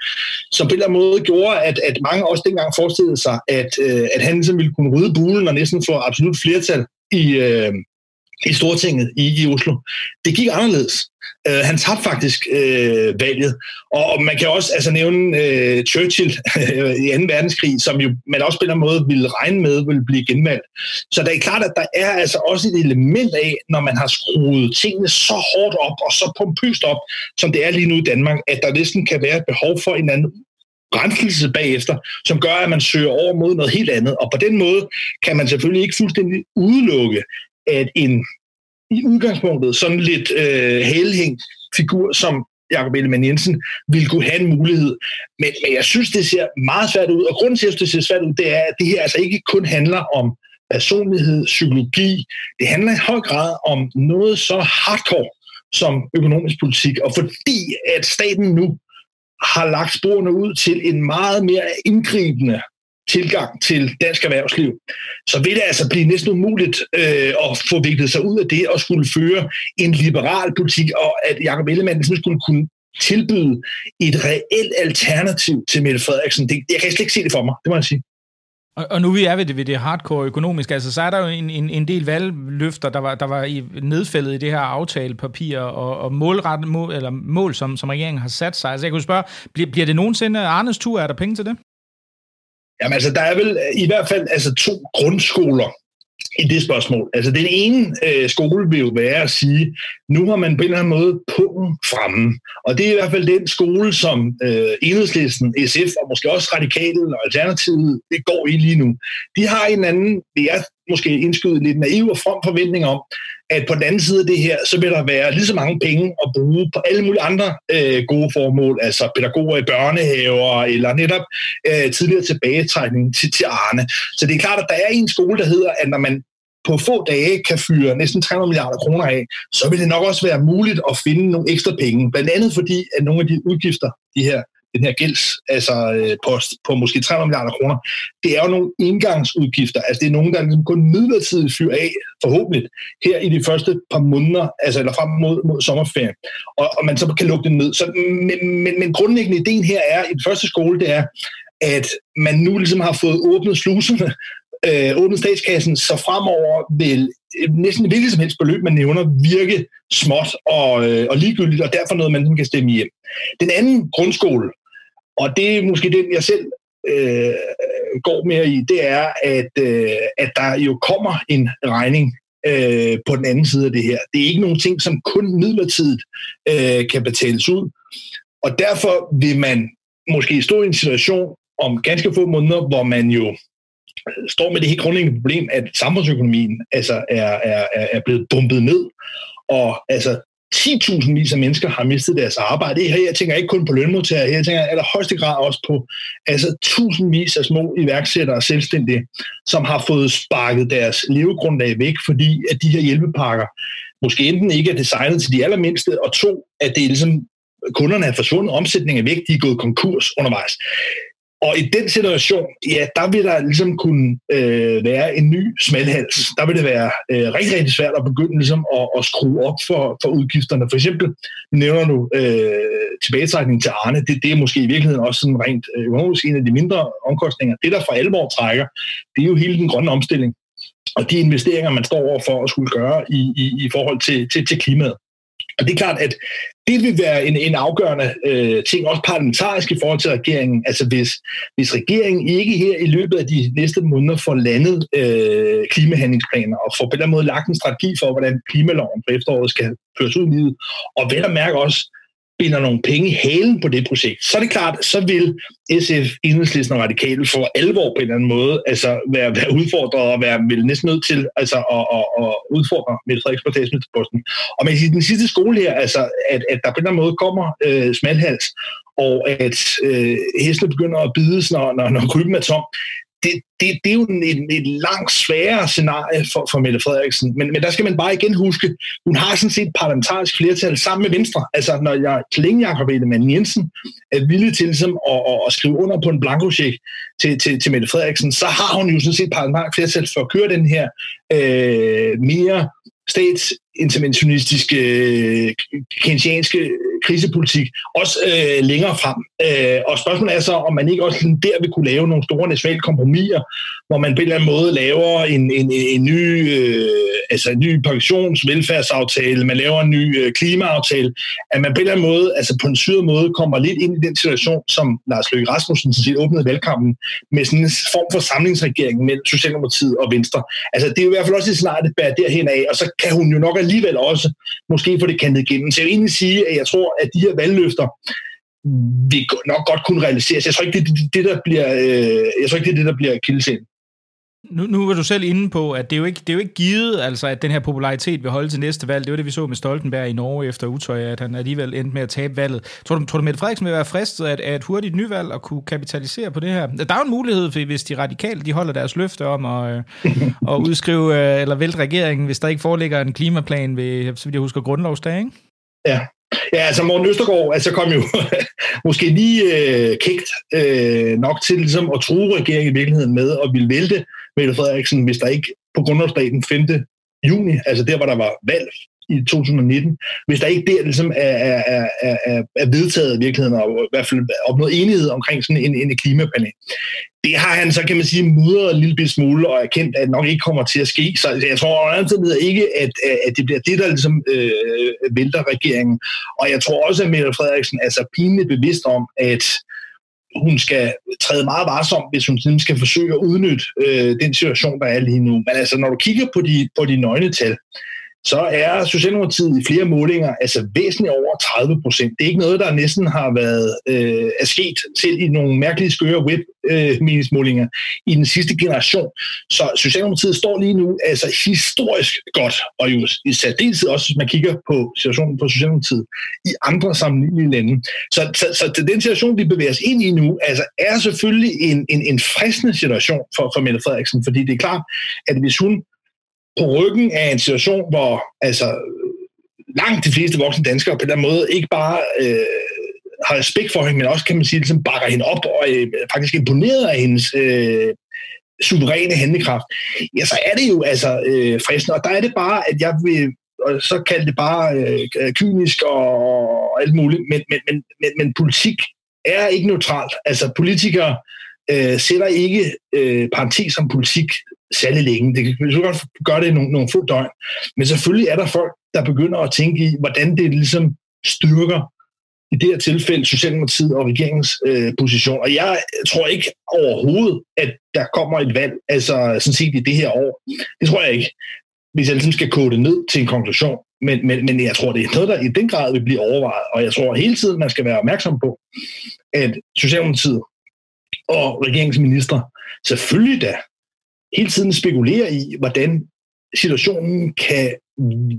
som på en eller anden måde gjorde, at, at mange også dengang forestillede sig, at, øh, at han ligesom ville kunne rydde bulen og næsten få absolut flertal i, øh, i Stortinget i, i Oslo. Det gik anderledes. Uh, han tabte faktisk uh, valget. Og, og man kan også altså, nævne uh, Churchill i 2. verdenskrig, som jo man også på en eller anden måde ville regne med ville blive genvalgt. Så det er klart, at der er altså også et element af, når man har skruet tingene så hårdt op og så pompøst op, som det er lige nu i Danmark, at der næsten kan være et behov for en anden renselse bagefter, som gør, at man søger over mod noget helt andet. Og på den måde kan man selvfølgelig ikke fuldstændig udelukke, at en i udgangspunktet sådan lidt øh, helhængt figur som Jakob Ellemann Jensen ville kunne have en mulighed. Men, men jeg synes, det ser meget svært ud. Og grunden til, at det ser svært ud, det er, at det her altså ikke kun handler om personlighed, psykologi. Det handler i høj grad om noget så hardcore som økonomisk politik. Og fordi at staten nu har lagt sporene ud til en meget mere indgribende tilgang til dansk erhvervsliv, så vil det altså blive næsten umuligt øh, at få viklet sig ud af det og skulle føre en liberal politik, og at Jacob Ellemann ligesom skulle kunne tilbyde et reelt alternativ til Mette Frederiksen. Det, jeg kan slet ikke se det for mig, det må jeg sige. Og, og nu vi er ved det, ved det hardcore økonomiske, altså så er der jo en, en, en del valgløfter, der var, der var i, nedfældet i det her aftalepapir, og, og målret, mål, eller mål, som, som regeringen har sat sig. Altså jeg kunne spørge, bliver, bliver det nogensinde Arnes tur? Er der penge til det? Jamen altså, der er vel øh, i hvert fald altså, to grundskoler i det spørgsmål. Altså den ene øh, skole vil jo være at sige, nu har man på en eller anden måde pungen fremme. Og det er i hvert fald den skole, som øh, enhedslisten, SF og måske også Radikale og Alternativet, det går i lige nu. De har en anden, vil jeg måske indskyde lidt naiv og from forventning om, at på den anden side af det her, så vil der være lige så mange penge at bruge på alle mulige andre øh, gode formål, altså pædagoger i børnehaver, eller netop øh, tidligere tilbagetrækning til, til Arne. Så det er klart, at der er en skole, der hedder, at når man på få dage kan fyre næsten 300 milliarder kroner af, så vil det nok også være muligt at finde nogle ekstra penge. Blandt andet fordi, at nogle af de udgifter, de her den her gælds, altså øh, på, på måske 300 milliarder kroner, det er jo nogle indgangsudgifter. Altså det er nogen, der ligesom kun midlertidigt fyrer af, forhåbentlig, her i de første par måneder, altså eller frem mod, mod sommerferien, og, og man så kan lukke den ned. Så, men, men, men grundlæggende ideen her er, i den første skole, det er, at man nu ligesom har fået åbnet sluserne øh, åbnet statskassen, så fremover vil øh, næsten hvilket som helst beløb, man nævner, virke småt og, øh, og ligegyldigt, og derfor noget, man ligesom kan stemme hjem. Den anden grundskole, og det er måske den, jeg selv øh, går mere i, det er, at, øh, at der jo kommer en regning øh, på den anden side af det her. Det er ikke nogen ting, som kun midlertidigt øh, kan betales ud, og derfor vil man måske stå i en situation om ganske få måneder, hvor man jo øh, står med det helt grundlæggende problem, at samfundsøkonomien altså er, er, er blevet bumpet ned, og altså 10.000 vis af mennesker har mistet deres arbejde. Det Her jeg tænker ikke kun på lønmodtagere, her jeg tænker i højeste grad også på altså tusindvis af små iværksættere og selvstændige, som har fået sparket deres levegrundlag væk, fordi at de her hjælpepakker måske enten ikke er designet til de allermindste, og to, at det er ligesom kunderne er forsvundet, omsætningen er væk, de er gået konkurs undervejs. Og i den situation, ja, der vil der ligesom kunne øh, være en ny smalhals. Der vil det være øh, rigtig, rigtig svært at begynde ligesom at, at skrue op for, for udgifterne. For eksempel nævner du øh, tilbagetrækning til Arne. Det, det er måske i virkeligheden også sådan rent øh, økonomisk en af de mindre omkostninger. Det, der for alvor trækker, det er jo hele den grønne omstilling og de investeringer, man står over for at skulle gøre i, i, i forhold til, til, til klimaet. Og det er klart, at det vil være en, en afgørende øh, ting, også parlamentarisk i forhold til regeringen. Altså hvis, hvis regeringen ikke her i løbet af de næste måneder får landet øh, klimahandlingsplaner og får på den måde lagt en strategi for, hvordan klimaloven på efteråret skal føres ud i livet, og vel at mærke også binder nogle penge i halen på det projekt, så er det klart, så vil SF, Enhedslisten og Radikale for alvor på en eller anden måde altså være, være udfordret og være vil næsten nødt til altså, at, at, at udfordre Mette Frederiksen på statsministerposten. Og med den sidste skole her, altså, at, at der på en eller anden måde kommer øh, smalhals, og at øh, hestene begynder at bide, når, når, når krybben er tom, det, det, det er jo et, et langt sværere scenarie for, for Mette Frederiksen. Men, men der skal man bare igen huske, hun har sådan set parlamentarisk flertal sammen med Venstre. Altså når jeg, så længe Jacob Ellemann Jensen er villig til ligesom, at, at, at skrive under på en blankocheck til, til, til Mette Frederiksen, så har hun jo sådan set parlamentarisk flertal for at køre den her øh, mere statsinterventionistiske, øh, keynesianske krisepolitik, også øh, længere frem. Øh, og spørgsmålet er så, om man ikke også der vil kunne lave nogle store nationale kompromiser, hvor man på en eller anden måde laver en, en, en ny, øh, altså en ny pensionsvelfærdsaftale, man laver en ny øh, klimaaftale, at man på en eller anden måde, altså på en syret måde, kommer lidt ind i den situation, som Lars Løkke Rasmussen set åbnede valgkampen, med sådan en form for samlingsregering mellem Socialdemokratiet og Venstre. Altså det er jo i hvert fald også et scenarie, det bærer derhen af, og så kan hun jo nok alligevel også måske få det kantet igennem. Så jeg vil egentlig sige, at jeg tror, at de her valgløfter, vi nok godt kunne realiseres. Jeg tror ikke, det, det, det der bliver, øh, jeg tror ikke, det er det, der bliver kildescenen. Nu, nu var du selv inde på, at det er, jo ikke, det er jo ikke givet, altså, at den her popularitet vil holde til næste valg. Det var det, vi så med Stoltenberg i Norge efter Utøj, at han alligevel endte med at tabe valget. Tror du, tror du Mette Frederiksen vil være fristet af, af et hurtigt nyvalg og kunne kapitalisere på det her? Der er jo en mulighed, hvis de radikale de holder deres løfte om at, øh, at udskrive øh, eller vælte regeringen, hvis der ikke foreligger en klimaplan ved, så vidt jeg husker, grundlovsdag, ikke? Ja, Ja, altså Morten Østergaard altså kom jo måske lige øh, kægt øh, nok til ligesom, at true regeringen i virkeligheden med at ville vælte Mette Frederiksen, hvis der ikke på grundlovsdagen 5. juni, altså der, hvor der var valg i 2019, hvis der ikke der ligesom er, er, er, er, er vedtaget i virkeligheden, og i hvert fald opnået enighed omkring sådan en, en klimapanel. Det har han så, kan man sige, mudret en lille smule og erkendt, at nok ikke kommer til at ske. Så altså, jeg tror andet ikke, at, at det bliver det, der ligesom øh, vælter regeringen. Og jeg tror også, at Mette Frederiksen er så pinligt bevidst om, at hun skal træde meget varsom, hvis hun skal forsøge at udnytte øh, den situation, der er lige nu. Men altså, når du kigger på de, på de nøgnetal, så er Socialdemokratiet i flere målinger altså væsentligt over 30 procent. Det er ikke noget, der næsten har været øh, er sket til i nogle mærkelige skøre web øh, meningsmålinger i den sidste generation. Så Socialdemokratiet står lige nu altså historisk godt, og jo i særdeleshed også, hvis man kigger på situationen på Socialdemokratiet i andre sammenlignelige lande. Så, så, så den situation, vi bevæger os ind i nu, altså er selvfølgelig en, en, en fristende situation for, for Mette Frederiksen, fordi det er klart, at hvis hun på ryggen af en situation, hvor altså, langt de fleste voksne danskere på den måde ikke bare øh, har respekt for hende, men også kan man sige, ligesom bakker hende op og øh, faktisk imponeret af hendes øh, suveræne handekraft, ja, så er det jo altså øh, fristende. Og der er det bare, at jeg vil og så kalde det bare øh, kynisk og alt muligt, men, men, men, men, men politik er ikke neutralt. Altså politikere øh, sætter ikke øh, parentes som politik særlig længe. Det kan så godt gøre det nogle, nogle få døgn. Men selvfølgelig er der folk, der begynder at tænke i, hvordan det ligesom styrker i det her tilfælde Socialdemokratiet og regeringens øh, position. Og jeg tror ikke overhovedet, at der kommer et valg, altså sådan set i det her år. Det tror jeg ikke, hvis jeg ligesom skal kode det ned til en konklusion. Men, men, men jeg tror, det er noget, der i den grad vil blive overvejet. Og jeg tror hele tiden, man skal være opmærksom på, at Socialdemokratiet og regeringsminister selvfølgelig da hele tiden spekulerer i, hvordan situationen kan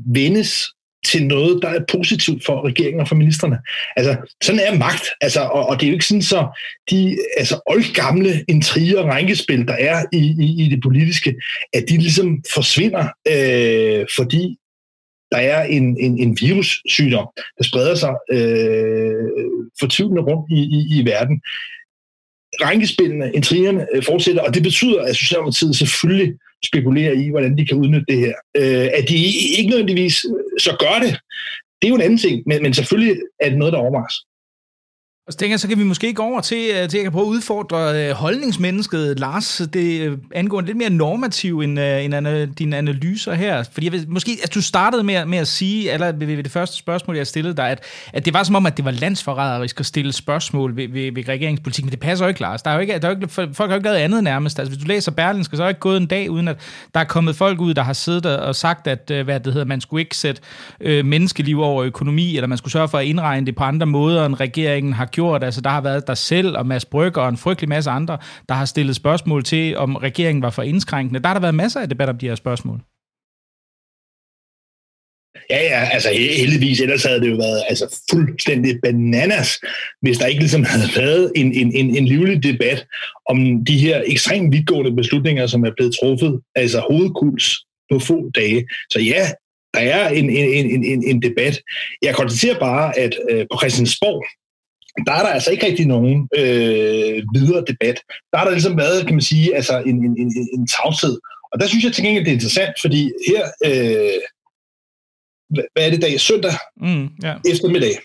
vendes til noget, der er positivt for regeringen og for ministerne. Altså, sådan er magt. Altså, og, og det er jo ikke sådan, så de altså, oldgamle intriger og rænkespil, der er i, i, i det politiske, at de ligesom forsvinder, øh, fordi der er en, en, en virussygdom, der spreder sig øh, fortvivlende rundt i, i, i verden rænkespillene, intrigerne øh, fortsætter, og det betyder, at Socialdemokratiet selvfølgelig spekulerer i, hvordan de kan udnytte det her. Øh, at de ikke nødvendigvis øh, så gør det, det er jo en anden ting, men, men selvfølgelig er det noget, der overvejes. Og så tænker jeg, så kan vi måske gå over til, øh, til at prøve at udfordre øh, holdningsmennesket, Lars. Det øh, angår lidt mere normativ end, end dine analyser her. Fordi jeg ved, måske, at du startede med, med at sige, eller ved, ved det første spørgsmål, jeg stillede dig, at, at det var som om, at det var landsforræderisk at stille spørgsmål ved, ved, ved regeringspolitik, men det passer jo ikke, Lars. Der er jo ikke, der er jo ikke, folk har jo ikke lavet andet nærmest. Altså, hvis du læser Berlinske, så er ikke gået en dag, uden at der er kommet folk ud, der har siddet og sagt, at hvad det hedder, man skulle ikke sætte øh, menneskeliv over økonomi, eller man skulle sørge for at indregne det på andre måder, end regeringen har gjort. Altså, der har været der selv og Mads Brygger og en frygtelig masse andre, der har stillet spørgsmål til, om regeringen var for indskrænkende. Der har der været masser af debat om de her spørgsmål. Ja, ja, altså heldigvis, ellers havde det jo været altså, fuldstændig bananas, hvis der ikke ligesom havde været en, en, en, en livlig debat om de her ekstremt vidtgående beslutninger, som er blevet truffet, altså hovedkuls på få dage. Så ja, der er en, en, en, en, en debat. Jeg konstaterer bare, at øh, på Christiansborg, der er der altså ikke rigtig nogen øh, videre debat. Der har der ligesom været, kan man sige, altså en, en, en, en tavshed. Og der synes jeg til gengæld, det er interessant, fordi her, øh, hvad er det dag? Søndag mm, yeah. eftermiddag,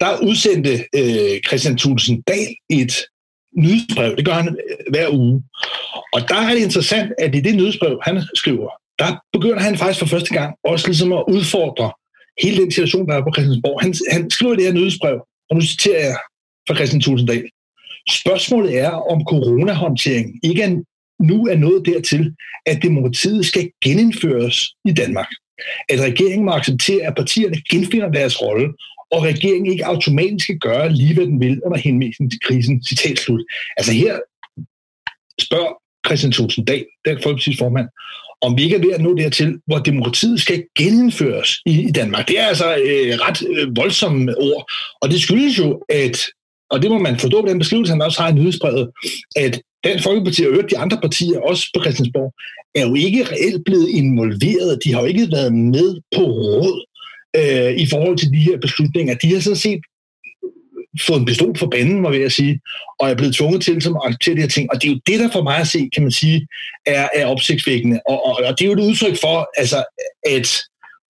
der udsendte øh, Christian Thulesen Dahl et nyhedsbrev. Det gør han øh, hver uge. Og der er det interessant, at i det nyhedsbrev, han skriver, der begynder han faktisk for første gang også ligesom at udfordre hele den situation, der er på Christiansborg. Han, han skriver det her nyhedsbrev, og nu citerer jeg fra Christian Tulsendal. Spørgsmålet er, om coronahåndteringen ikke er, nu er nået dertil, at demokratiet skal genindføres i Danmark. At regeringen må acceptere, at partierne genfinder deres rolle, og regeringen ikke automatisk skal gøre lige, hvad den vil under henvisning til krisen. Citat slut. Altså her spørger Christian Thulsen Dahl, Dansk Folkeparti's formand, om vi ikke er ved at nå dertil, hvor demokratiet skal genindføres i, i Danmark. Det er altså øh, ret øh, voldsomme ord, og det skyldes jo, at, og det må man forstå på den beskrivelse, han også har i nyhedsbrevet, at Dansk Folkeparti og de andre partier, også på Christiansborg, er jo ikke reelt blevet involveret. De har jo ikke været med på råd øh, i forhold til de her beslutninger. De har sådan set fået en pistol for banden, må jeg sige, og er blevet tvunget til som at acceptere de her ting. Og det er jo det, der for mig at se, kan man sige, er, er opsigtsvækkende. Og, og, og det er jo et udtryk for, altså, at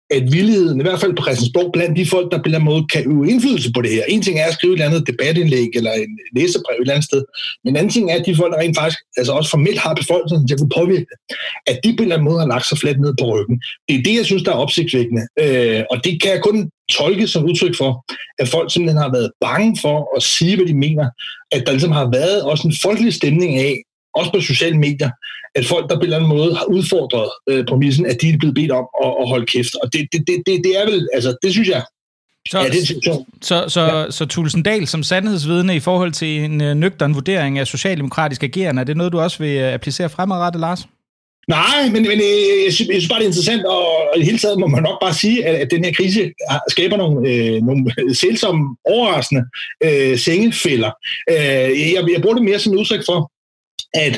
at villigheden, i hvert fald på Christiansborg, blandt de folk, der på en eller anden måde kan øve indflydelse på det her. En ting er at skrive et eller andet debatindlæg eller en læserbrev et eller andet sted, men en anden ting er, at de folk, der rent faktisk altså også formelt har befolkningen til at kunne påvirke det, at de på en eller anden måde har lagt sig fladt ned på ryggen. Det er det, jeg synes, der er opsigtsvækkende. Øh, og det kan jeg kun tolke som udtryk for, at folk simpelthen har været bange for at sige, hvad de mener. At der ligesom har været også en folkelig stemning af, også på sociale medier, at folk, der på en eller anden måde har udfordret øh, præmissen, at de er blevet bedt om at, at holde kæft. Og det, det, det, det er vel, altså det synes jeg, så, ja, det er så, så, ja. så Tulsendal som sandhedsvidne i forhold til en øh, nøgtern vurdering af socialdemokratisk agerende, er det noget, du også vil øh, applicere fremadrettet, Lars? Nej, men, men øh, jeg, synes, jeg synes bare, det er interessant, og, og i hele taget må man nok bare sige, at, at den her krise skaber nogle, øh, nogle selvsomme, overraskende øh, sengefælder. Øh, jeg, jeg bruger det mere som udtryk for, at,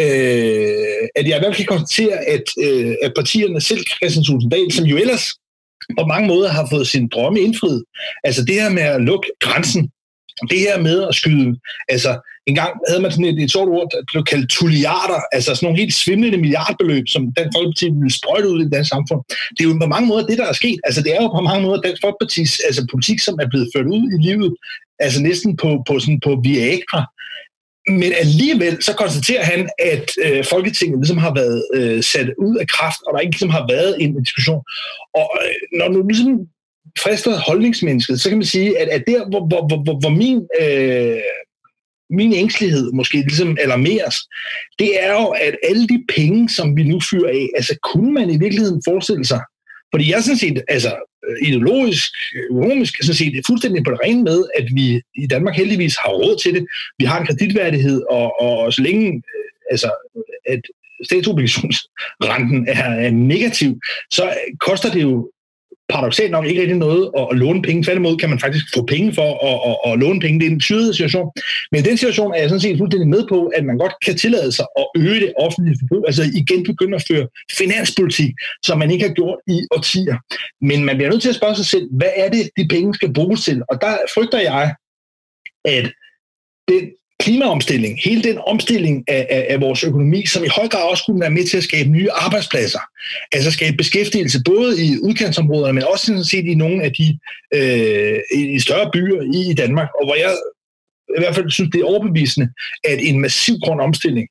øh, at jeg i hvert fald kan konstatere, at, øh, at partierne, selv Christian Tulsendal, som jo ellers på mange måder har fået sin drømme indfriet, altså det her med at lukke grænsen, det her med at skyde, altså en gang havde man sådan et, et sort ord, der blev kaldt tulliarder, altså sådan nogle helt svimlende milliardbeløb, som Dansk Folkeparti ville sprøjte ud i det danske samfund. Det er jo på mange måder det, der er sket. Altså det er jo på mange måder Dansk Folkepartis altså, politik, som er blevet ført ud i livet, altså næsten på, på, sådan på Viagra. Men alligevel så konstaterer han, at øh, Folketinget ligesom har været øh, sat ud af kraft, og der ikke ligesom har været en diskussion. Og øh, når du ligesom frister holdningsmennesket, så kan man sige, at, at der, hvor, hvor, hvor, hvor min, øh, min ængstelighed måske ligesom alarmeres, det er jo, at alle de penge, som vi nu fyrer af, altså kunne man i virkeligheden forestille sig, fordi jeg sådan set, altså ideologisk, økonomisk, sådan set er fuldstændig på det rene med, at vi i Danmark heldigvis har råd til det. Vi har en kreditværdighed, og, og så længe øh, altså, at statsobligationsrenten er, er negativ, så koster det jo paradoxalt nok ikke rigtig noget at, at låne penge. Tværtimod kan man faktisk få penge for at, at, at låne penge. Det er en syret situation. Men i den situation er jeg sådan set fuldstændig med på, at man godt kan tillade sig at øge det offentlige forbrug. Altså igen begynde at føre finanspolitik, som man ikke har gjort i årtier. Men man bliver nødt til at spørge sig selv, hvad er det, de penge skal bruges til? Og der frygter jeg, at den klimaomstilling, hele den omstilling af, af, af vores økonomi, som i høj grad også kunne være med til at skabe nye arbejdspladser, altså skabe beskæftigelse både i udkantsområderne, men også sådan set i nogle af de øh, i større byer i, i Danmark, og hvor jeg i hvert fald synes, det er overbevisende, at en massiv grøn omstilling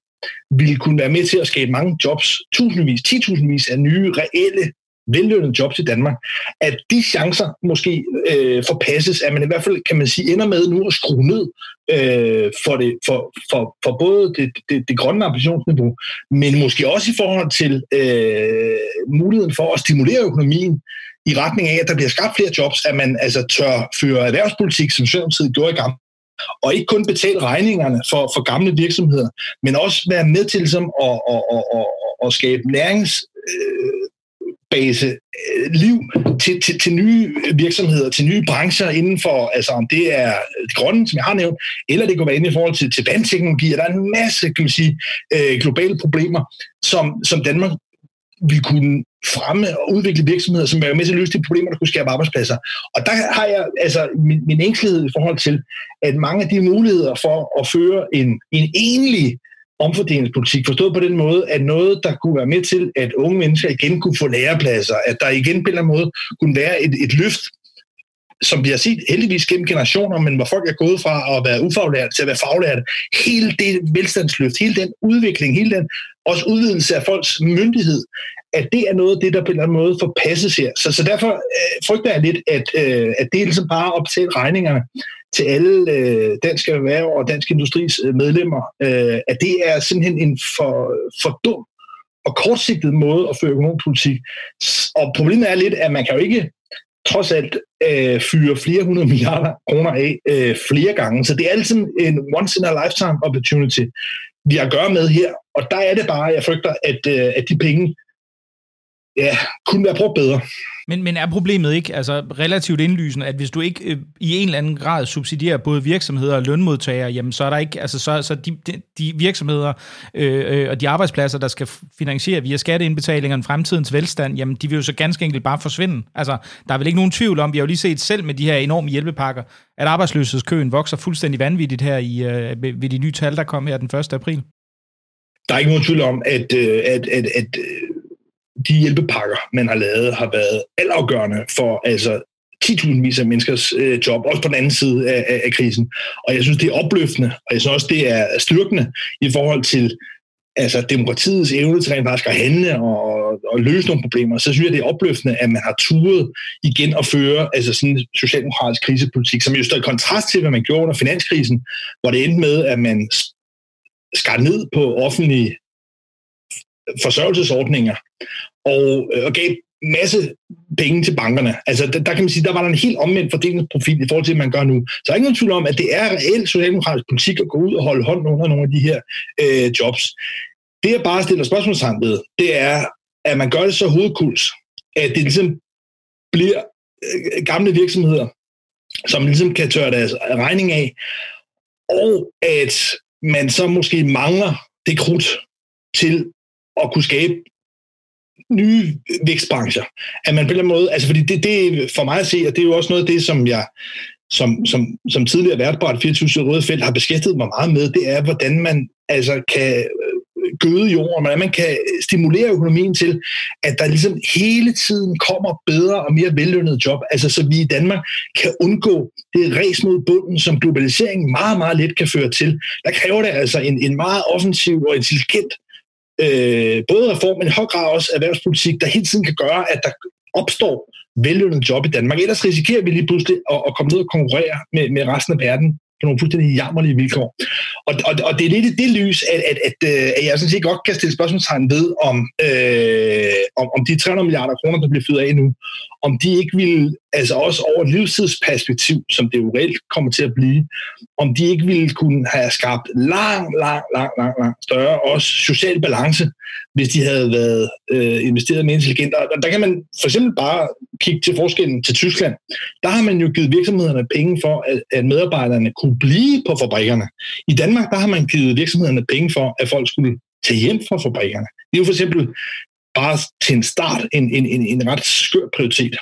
ville kunne være med til at skabe mange jobs, tusindvis, titusindvis af nye, reelle vellønnet jobs i Danmark, at de chancer måske øh, forpasses, at man i hvert fald, kan man sige, ender med nu at skrue ned øh, for, det, for, for, for både det, det, det grønne ambitionsniveau, men måske også i forhold til øh, muligheden for at stimulere økonomien i retning af, at der bliver skabt flere jobs, at man altså tør føre erhvervspolitik, som Socialdemokratiet gjorde i gang, og ikke kun betale regningerne for, for gamle virksomheder, men også være med til som at, at, at, at, at skabe nærings, øh, base øh, liv til, til, til nye virksomheder, til nye brancher inden for, altså om det er det grønne, som jeg har nævnt, eller det kan være inde i forhold til, til vandteknologi, der er en masse, kan man sige, øh, globale problemer, som, som Danmark vil kunne fremme og udvikle virksomheder, som er med til at løse de problemer, der kunne skabe arbejdspladser. Og der har jeg altså min, min ængstelighed i forhold til, at mange af de muligheder for at føre en, en enlig omfordelingspolitik, forstået på den måde, at noget, der kunne være med til, at unge mennesker igen kunne få lærepladser, at der igen på en eller anden måde kunne være et, et løft som vi har set heldigvis gennem generationer, men hvor folk er gået fra at være ufaglærte til at være faglærte, hele det velstandsløft, hele den udvikling, hele den også udvidelse af folks myndighed, at det er noget af det, der på en eller anden måde forpasses her. Så, så derfor øh, frygter jeg lidt, at, øh, at det er ligesom bare at betale regningerne til alle øh, dansk erhverv og dansk industris øh, medlemmer, øh, at det er simpelthen en for, for dum og kortsigtet måde at føre økonomisk politik. Og problemet er lidt, at man kan jo ikke trods alt øh, fyre flere hundrede milliarder kroner af øh, flere gange. Så det er altid en once-in-a-lifetime opportunity, vi har at gøre med her. Og der er det bare, jeg frygter, at, øh, at de penge ja, kunne være brugt bedre. Men, men er problemet ikke altså, relativt indlysende, at hvis du ikke øh, i en eller anden grad subsidierer både virksomheder og lønmodtagere, jamen så er der ikke, altså så, så de, de, de virksomheder øh, øh, og de arbejdspladser, der skal finansiere via skatteindbetalingerne fremtidens velstand, jamen de vil jo så ganske enkelt bare forsvinde. Altså, der er vel ikke nogen tvivl om, vi har jo lige set selv med de her enorme hjælpepakker, at arbejdsløshedskøen vokser fuldstændig vanvittigt her i, øh, ved de nye tal, der kom her den 1. april. Der er ikke nogen tvivl om, at, øh, at, at, at de hjælpepakker, man har lavet, har været altafgørende for altså 10.000 af menneskers øh, job, også på den anden side af, af, af krisen. Og jeg synes, det er opløftende, og jeg synes også, det er styrkende i forhold til altså, demokratiets evne til rent faktisk at handle og, og løse nogle problemer, så synes jeg, det er opløftende, at man har turet igen at føre altså sådan en socialdemokratisk krisepolitik, som jo står i kontrast til, hvad man gjorde under finanskrisen, hvor det endte med, at man skar ned på offentlige forsørgelsesordninger, og, øh, og gav masse penge til bankerne. Altså, der, der kan man sige, der var der en helt omvendt fordelingsprofil i forhold til, hvad man gør nu. Så der er ingen tvivl om, at det er reelt socialdemokratisk politik at gå ud og holde hånden under nogle af de her øh, jobs. Det, jeg bare stiller spørgsmålstegn ved, det er, at man gør det så hovedkuls, at det ligesom bliver øh, gamle virksomheder, som ligesom kan tørre deres regning af, og at man så måske mangler det krudt til at kunne skabe nye vækstbrancher. At man på en måde, altså fordi det, det for mig at se, og det er jo også noget af det, som jeg som, som, som tidligere vært på 24 Røde Felt har beskæftiget mig meget med, det er, hvordan man altså kan øh, gøde jorden, hvordan man kan stimulere økonomien til, at der ligesom hele tiden kommer bedre og mere vellønnede job, altså så vi i Danmark kan undgå det res mod bunden, som globaliseringen meget, meget let kan føre til. Der kræver det altså en, en meget offensiv og intelligent øh, både reform, men i høj grad også erhvervspolitik, der hele tiden kan gøre, at der opstår vellønnet job i Danmark. Ellers risikerer vi lige pludselig at, at komme ned og konkurrere med, med resten af verden på nogle fuldstændig jammerlige vilkår. Og, og, og det er lidt i det lys, at, at, at, øh, at jeg sådan set godt kan stille spørgsmålstegn ved, om, øh, om, om de 300 milliarder kroner, der bliver fyret af nu, om de ikke vil, altså også over et livstidsperspektiv, som det jo reelt kommer til at blive, om de ikke ville kunne have skabt lang, lang, lang, lang, lang større også social balance, hvis de havde været øh, investeret mere intelligent. Og der kan man for eksempel bare kigge til forskellen til Tyskland. Der har man jo givet virksomhederne penge for, at, at medarbejderne kunne blive på fabrikkerne. I Danmark, der har man givet virksomhederne penge for, at folk skulle tage hjem fra fabrikkerne. Det er jo for eksempel bare til en start en, en, en, en ret skør prioritet.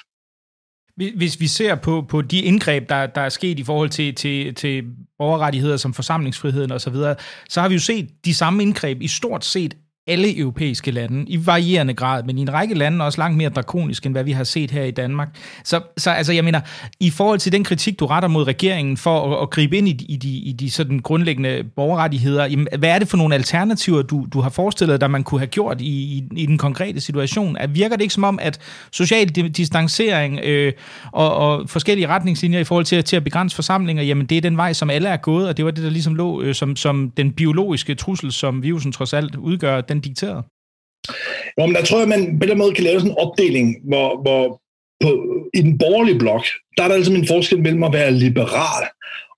Hvis vi ser på, på de indgreb, der, der er sket i forhold til, til, til borgerrettigheder som forsamlingsfriheden osv., så, videre, så har vi jo set de samme indgreb i stort set alle europæiske lande, i varierende grad, men i en række lande også langt mere drakonisk, end hvad vi har set her i Danmark. Så, så altså, jeg mener, i forhold til den kritik, du retter mod regeringen for at, at gribe ind i, i de, i de sådan grundlæggende borgerrettigheder, jamen, hvad er det for nogle alternativer, du, du har forestillet dig, man kunne have gjort i, i, i den konkrete situation? At virker det ikke som om, at social distancering øh, og, og forskellige retningslinjer i forhold til, til at begrænse forsamlinger, jamen det er den vej, som alle er gået, og det var det, der ligesom lå øh, som, som den biologiske trussel, som virusen trods alt udgør, den dikteret? Jo, men der tror jeg, man på den måde kan lave sådan en opdeling, hvor, hvor på, i den borgerlige blok, der er der altså en forskel mellem at være liberal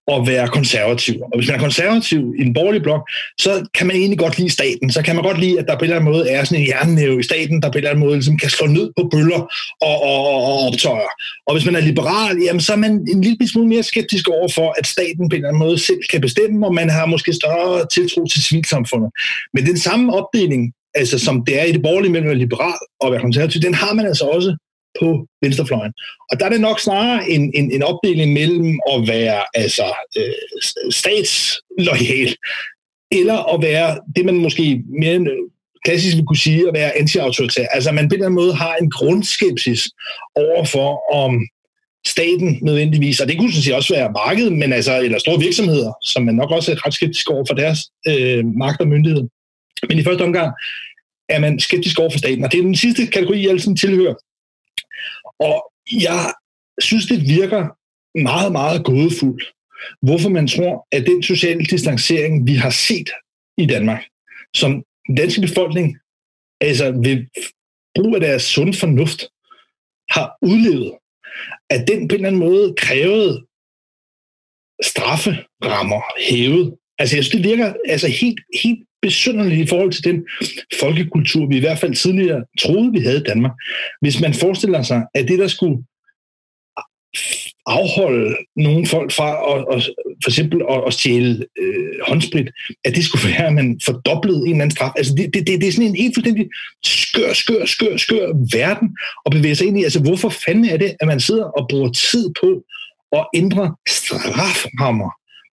og være konservativ. Og hvis man er konservativ i en borgerlig blok, så kan man egentlig godt lide staten. Så kan man godt lide, at der på en eller anden måde er sådan en jernnæve i staten, der på en eller anden måde ligesom kan slå ned på bøller og, og, og optøjer. Og hvis man er liberal, jamen, så er man en lille smule mere skeptisk over for, at staten på en eller anden måde selv kan bestemme, og man har måske større tiltro til civilsamfundet. Men den samme opdeling, altså som det er i det borgerlige mellem at være liberal og være konservativ, den har man altså også på venstrefløjen. Og der er det nok snarere en, en, en opdeling mellem at være altså, øh, statslojal, eller at være det, man måske mere øh, klassisk vil kunne sige, at være anti-autoritær. Altså man på en eller anden måde har en grundskepsis overfor, om staten nødvendigvis, og det kunne sådan set også være markedet, men altså, eller store virksomheder, som man nok også er ret skeptisk over for deres øh, magt og myndighed. Men i første omgang er man skeptisk over for staten, og det er den sidste kategori, jeg altid tilhører. Og jeg synes, det virker meget, meget gådefuldt, hvorfor man tror, at den sociale distancering, vi har set i Danmark, som den danske befolkning altså ved brug af deres sund fornuft har udlevet, at den på en eller anden måde krævede strafferammer hævet. Altså jeg synes, det virker altså helt, helt besynderligt i forhold til den folkekultur, vi i hvert fald tidligere troede, vi havde i Danmark. Hvis man forestiller sig, at det, der skulle afholde nogle folk fra at, at for eksempel at, at stjæle øh, håndsprit, at det skulle være, at man fordoblede en eller anden straf. Altså det, det, det, det er sådan en helt fuldstændig skør, skør, skør, skør verden at bevæge sig ind i. Altså hvorfor fanden er det, at man sidder og bruger tid på at ændre straframmer,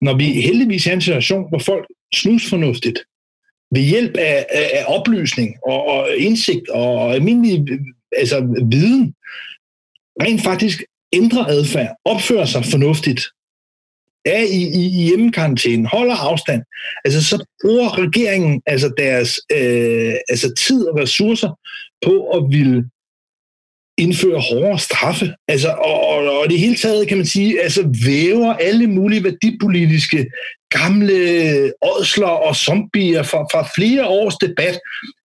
når vi heldigvis er i en situation, hvor folk snusfornuftigt ved hjælp af, af, af oplysning og, og indsigt og almindelig altså, viden rent faktisk ændrer adfærd, opfører sig fornuftigt, er i, i, i hjemmekarantæne, holder afstand, altså så bruger regeringen altså deres øh, altså tid og ressourcer på at ville indføre hårdere straffe. Altså, og, og, og det hele taget, kan man sige, altså væver alle mulige værdipolitiske gamle ådsler og zombier fra, fra flere års debat,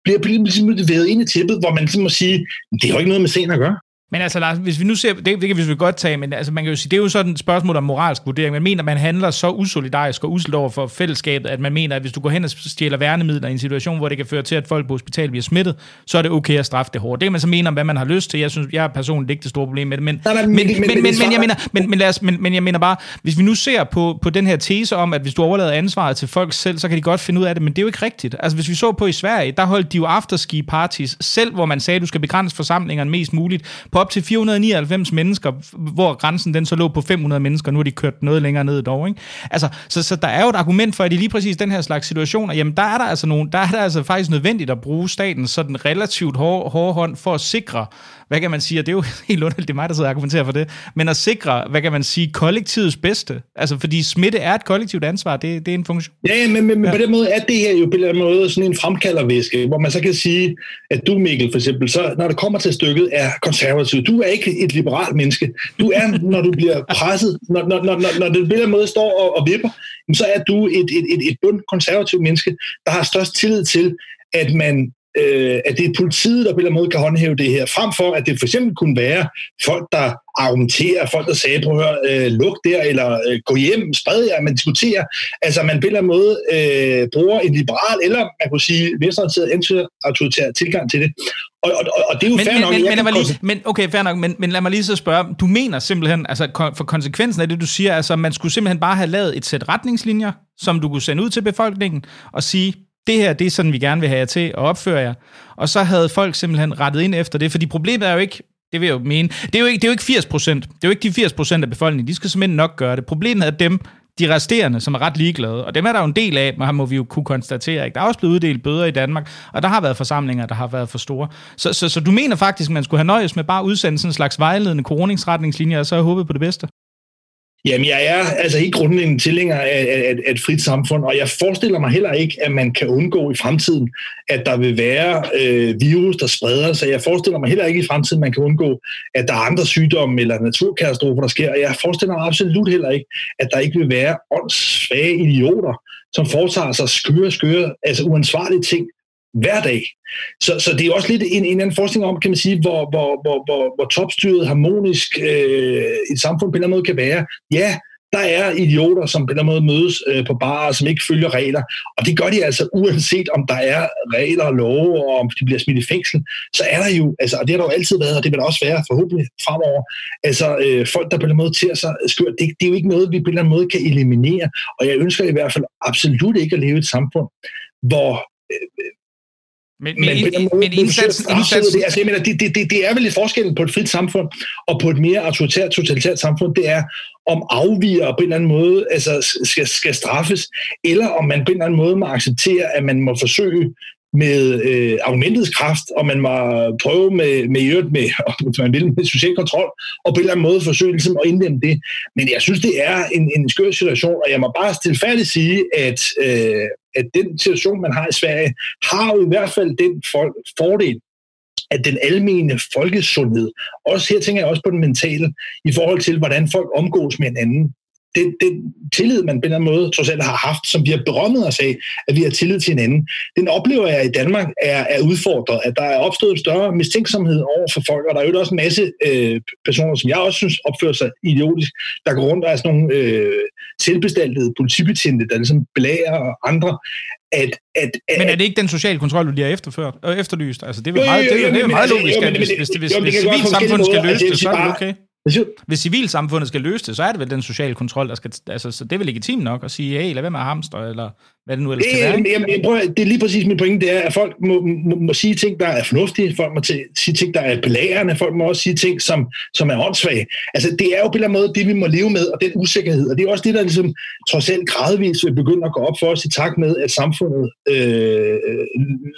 bliver ligesom vævet ind i tippet, hvor man ligesom må sige, det har jo ikke noget med scenen at gøre. Men altså Lars, hvis vi nu ser, det, det kan vi godt tage, men altså man kan jo sige, det er jo sådan et spørgsmål om moralsk vurdering. Man mener, man handler så usolidarisk og uselt over for fællesskabet, at man mener, at hvis du går hen og stjæler værnemidler i en situation, hvor det kan føre til, at folk på hospital bliver smittet, så er det okay at straffe det hårdt. Det kan man så mene om, hvad man har lyst til. Jeg synes, jeg er personligt ikke det store problem med det, men, nej, men, men, men, men, men, men, jeg mener, men, men, lad os, men, men jeg mener bare, hvis vi nu ser på, på den her tese om, at hvis du overlader ansvaret til folk selv, så kan de godt finde ud af det, men det er jo ikke rigtigt. Altså hvis vi så på i Sverige, der holdt de jo afterski parties selv, hvor man sagde, at du skal begrænse forsamlingerne mest muligt på op til 499 99 mennesker, hvor grænsen den så lå på 500 mennesker, nu har de kørt noget længere ned dog. Ikke? Altså, så, så der er jo et argument for, at i lige præcis den her slags situationer, jamen der er der altså, nogle, der er der altså faktisk nødvendigt at bruge statens sådan relativt hårde, hårde hånd for at sikre, hvad kan man sige, og det er jo helt underligt, det er mig, der sidder og argumenterer for det, men at sikre, hvad kan man sige, kollektivets bedste. Altså, fordi smitte er et kollektivt ansvar, det, det er en funktion. Ja, men, men, men ja. på den måde er det her jo på den måde sådan en fremkaldervæske, hvor man så kan sige, at du, Mikkel, for eksempel, så når det kommer til stykket, er konservativ. Du er ikke et liberalt menneske. Du er, når du bliver presset, når, når, når, når det på den måde står og, og vipper, så er du et, et, et, et bund konservativt menneske, der har størst tillid til, at man øh, at det er politiet, der på en eller anden måde kan håndhæve det her, frem for at det for eksempel kunne være folk, der argumenterer, folk, der sagde, prøv at øh, luk der, eller øh, gå hjem, spred jer, man diskuterer. Altså, man på en eller anden måde øh, bruger en liberal, eller man kunne sige, venstreorienteret, anti-autoritær tilgang til det. Og, og, og, det er jo men, fair men, nok. Men, men, lige, men, okay, fair nok, men, men lad mig lige så spørge, du mener simpelthen, altså for konsekvensen af det, du siger, altså man skulle simpelthen bare have lavet et sæt retningslinjer, som du kunne sende ud til befolkningen, og sige, det her, det er sådan, vi gerne vil have jer til at opføre jer. Og så havde folk simpelthen rettet ind efter det, fordi problemet er jo ikke, det vil jeg jo mene, det er jo ikke, det er jo ikke 80 procent. Det er jo ikke de 80 procent af befolkningen. De skal simpelthen nok gøre det. Problemet er dem, de resterende, som er ret ligeglade. Og dem er der jo en del af, men må vi jo kunne konstatere. Ikke? Der er også blevet uddelt bøder i Danmark, og der har været forsamlinger, der har været for store. Så, så, så du mener faktisk, at man skulle have nøjes med bare at udsende sådan en slags vejledende koroningsretningslinjer, og så håbe på det bedste? Jamen, jeg er altså ikke grundlæggende tilhænger af, af, af et frit samfund, og jeg forestiller mig heller ikke, at man kan undgå i fremtiden, at der vil være øh, virus, der spreder sig. Jeg forestiller mig heller ikke i fremtiden, at man kan undgå, at der er andre sygdomme eller naturkatastrofer, der sker. Og jeg forestiller mig absolut heller ikke, at der ikke vil være åndssvage idioter, som foretager sig skøre, skøre, altså uansvarlige ting, hver dag. Så, så det er også lidt en, en anden forskning om, kan man sige, hvor, hvor, hvor, hvor, hvor topstyret harmonisk øh, et samfund på en eller anden måde kan være. Ja, der er idioter, som på en eller anden måde mødes øh, på barer, som ikke følger regler. Og det gør de altså uanset om der er regler og love, og om de bliver smidt i fængsel, så er der jo, altså, og det har der jo altid været, og det vil der også være forhåbentlig fremover, altså øh, folk, der på en eller anden måde til sig skørt, det, det er jo ikke noget, vi på en eller anden måde kan eliminere. Og jeg ønsker i hvert fald absolut ikke at leve i et samfund, hvor øh, men, men, men, men indsatsen, indsatsen... Det, altså, jeg mener, det, det, det, det er vel lidt forskellen på et frit samfund og på et mere autoritært, totalitært samfund, det er, om afviger på en eller anden måde altså, skal, skal straffes, eller om man på en eller anden måde må acceptere, at man må forsøge med øh, argumentets kraft, og man må prøve med, med, med, med, hvis man vil, med social kontrol, og på en eller anden måde forsøge ligesom, at indlemme det. Men jeg synes, det er en, en skør situation, og jeg må bare stilfærdigt sige, at, øh, at den situation, man har i Sverige, har jo i hvert fald den for, fordel, at den almene folkesundhed, også her tænker jeg også på den mentale, i forhold til, hvordan folk omgås med hinanden, den, den tillid, man på en eller anden måde trods alt har haft, som vi har berømmet os af, at vi har tillid til hinanden, den oplever jeg i Danmark er, er udfordret, at der er opstået en større mistænksomhed over for folk, og der er jo også en masse øh, personer, som jeg også synes opfører sig idiotisk, der går rundt og er sådan nogle øh, selvbestaltede politibetjente, der ligesom belærer andre, at, at, at, men er det ikke den sociale kontrol, du lige har efterført, øh, efterlyst? Altså, det er jo, meget, jo, jo, jo, det er, det er meget altså, logisk, at hvis, hvis, hvis, hvis civilsamfundet skal løse det, så er det okay. Hvis civilsamfundet skal løse det, så er det vel den sociale kontrol, der skal... Altså, så det er vel legitimt nok at sige, hey, lad være med at hamstre, eller hvad det nu ellers det, kan være. Jamen, prøver, det er lige præcis min pointe, det er, at folk må, må, må sige ting, der er fornuftige, folk må sige ting, der er belærende, folk må også sige ting, som, som er åndssvage. Altså, det er jo på en eller anden måde det, vi må leve med, og den usikkerhed, og det er også det, der ligesom trods alt gradvist vil begynde at gå op for os i takt med, at samfundet øh,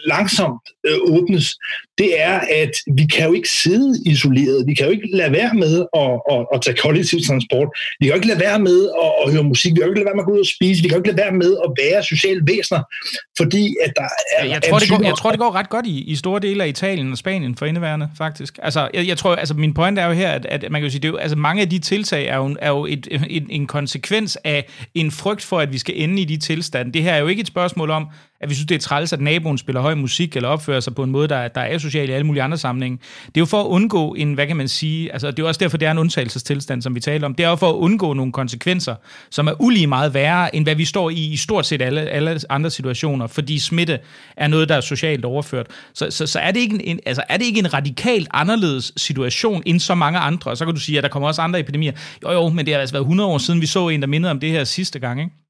langsomt øh, åbnes. Det er, at vi kan jo ikke sidde isoleret, vi kan jo ikke lade være med at, at, at tage kollektiv transport, vi kan jo ikke lade være med at, at høre musik, vi kan jo ikke lade være med at gå ud og spise, vi kan jo ikke lade være med at være sociale væsener, fordi at der er... Jeg tror, det går, jeg tror, det går ret godt i, i store dele af Italien og Spanien for indeværende, faktisk. Altså, jeg, jeg tror, altså, min point er jo her, at, at man kan jo sige, det er jo, altså, mange af de tiltag er jo, er jo et, et, en konsekvens af en frygt for, at vi skal ende i de tilstande. Det her er jo ikke et spørgsmål om, at vi synes, det er træls, at naboen spiller høj musik eller opfører sig på en måde, der, der er asocial i alle mulige andre sammenhænge. Det er jo for at undgå en, hvad kan man sige, altså det er også derfor, det er en undtagelsestilstand, som vi taler om. Det er jo for at undgå nogle konsekvenser, som er ulige meget værre, end hvad vi står i i stort set alle, alle andre situationer, fordi smitte er noget, der er socialt overført. Så, så, så er, det ikke en, altså, er det ikke en radikalt anderledes situation end så mange andre? Og så kan du sige, at der kommer også andre epidemier. Jo jo, men det har altså været 100 år siden, vi så en, der mindede om det her sidste gang, ikke?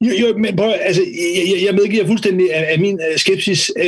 Jo, jo men prøv, altså, jeg, jeg medgiver fuldstændig, at, at min øh, skepsis øh,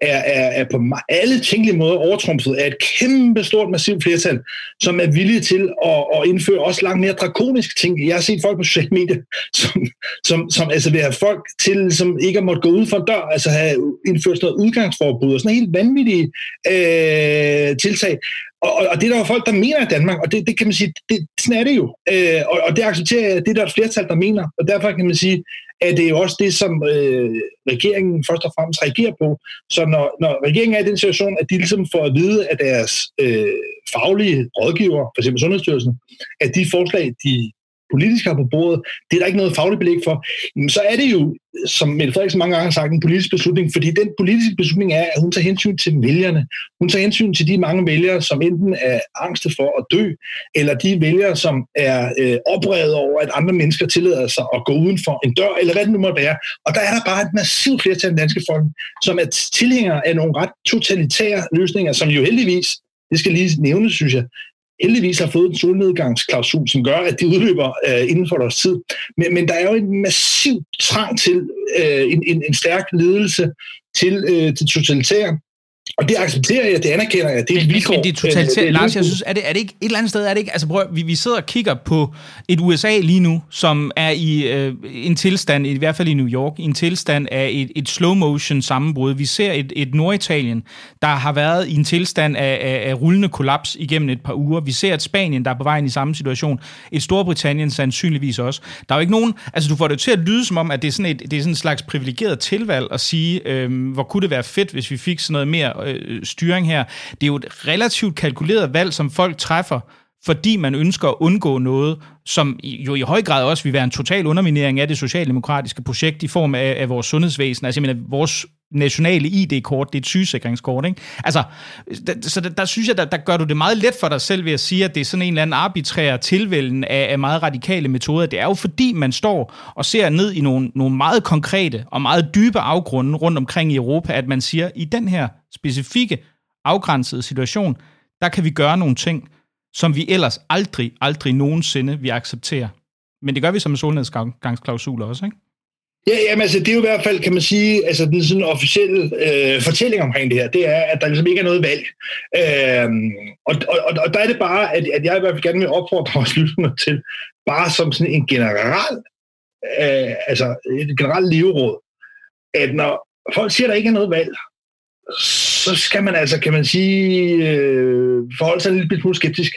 er, er, er på alle tænkelige måder overtrumpet af et kæmpe stort, massivt flertal, som er villige til at, at indføre også langt mere drakoniske ting. Jeg har set folk på sociale medier, som, som, som altså vil have folk til, som ikke har måttet gå ud for en dør, altså have indført noget udgangsforbud og sådan helt vanvittige øh, tiltag. Og, og det er der jo folk, der mener i Danmark, og det, det kan man sige, det, sådan er det jo. Øh, og, og det accepterer jeg, det er der et flertal, der mener. Og derfor kan man sige, at det er jo også det, som øh, regeringen først og fremmest reagerer på. Så når, når regeringen er i den situation, at de ligesom får at vide af deres øh, faglige rådgiver, f.eks. Sundhedsstyrelsen, at de forslag, de politisk har på bordet, det er der ikke noget fagligt belæg for, så er det jo, som Mette Frederiksen mange gange har sagt, en politisk beslutning, fordi den politiske beslutning er, at hun tager hensyn til vælgerne. Hun tager hensyn til de mange vælgere, som enten er angste for at dø, eller de vælgere, som er øh, oprevet over, at andre mennesker tillader sig at gå uden for en dør, eller hvad det nu måtte være. Og der er der bare et massivt flertal af danske folk, som er tilhængere af nogle ret totalitære løsninger, som jo heldigvis det skal lige nævnes, synes jeg, heldigvis har fået en solnedgangsklausul, som gør, at de udløber øh, inden for deres tid. Men, men der er jo en massiv trang til øh, en, en, en stærk ledelse til øh, til totalitære, og det accepterer jeg, det anerkender jeg, det er et vilkår. Men det er totalitært, øh, Lars, jeg synes, er det, er det ikke et eller andet sted, er det ikke, altså prøv, vi, vi sidder og kigger på et USA lige nu, som er i øh, en tilstand, i hvert fald i New York, i en tilstand af et, et slow motion sammenbrud. Vi ser et, et Norditalien, der har været i en tilstand af, af, af rullende kollaps igennem et par uger. Vi ser et Spanien, der er på vej ind i samme situation. Et Storbritannien sandsynligvis også. Der er jo ikke nogen, altså du får det til at lyde som om, at det er sådan, et, det er sådan en slags privilegeret tilvalg at sige, øh, hvor kunne det være fedt, hvis vi fik sådan noget mere øh, styring her. Det er jo et relativt kalkuleret valg, som folk træffer, fordi man ønsker at undgå noget, som jo i høj grad også vil være en total underminering af det socialdemokratiske projekt i form af, af vores sundhedsvæsen. Altså, jeg mener, vores nationale ID-kort, det er et sygesikringskort, ikke? Altså, der, så der, der synes jeg, der, der gør du det meget let for dig selv ved at sige, at det er sådan en eller anden arbitrær tilvælgen af, af meget radikale metoder. Det er jo fordi, man står og ser ned i nogle, nogle meget konkrete og meget dybe afgrunde rundt omkring i Europa, at man siger, i den her specifikke afgrænsede situation, der kan vi gøre nogle ting, som vi ellers aldrig, aldrig nogensinde vil acceptere. Men det gør vi som en solnedgangsklausul også, ikke? Ja, jamen, altså, det er jo i hvert fald, kan man sige, altså den sådan officielle øh, fortælling omkring det her, det er, at der ligesom ikke er noget valg. Øh, og, og, og der er det bare, at, at jeg i hvert fald gerne vil opfordre vores lyttere til, bare som sådan en general, øh, altså et generelt leveråd, at når folk siger, at der ikke er noget valg, så skal man altså, kan man sige, øh, forholde sig lidt smule skeptisk.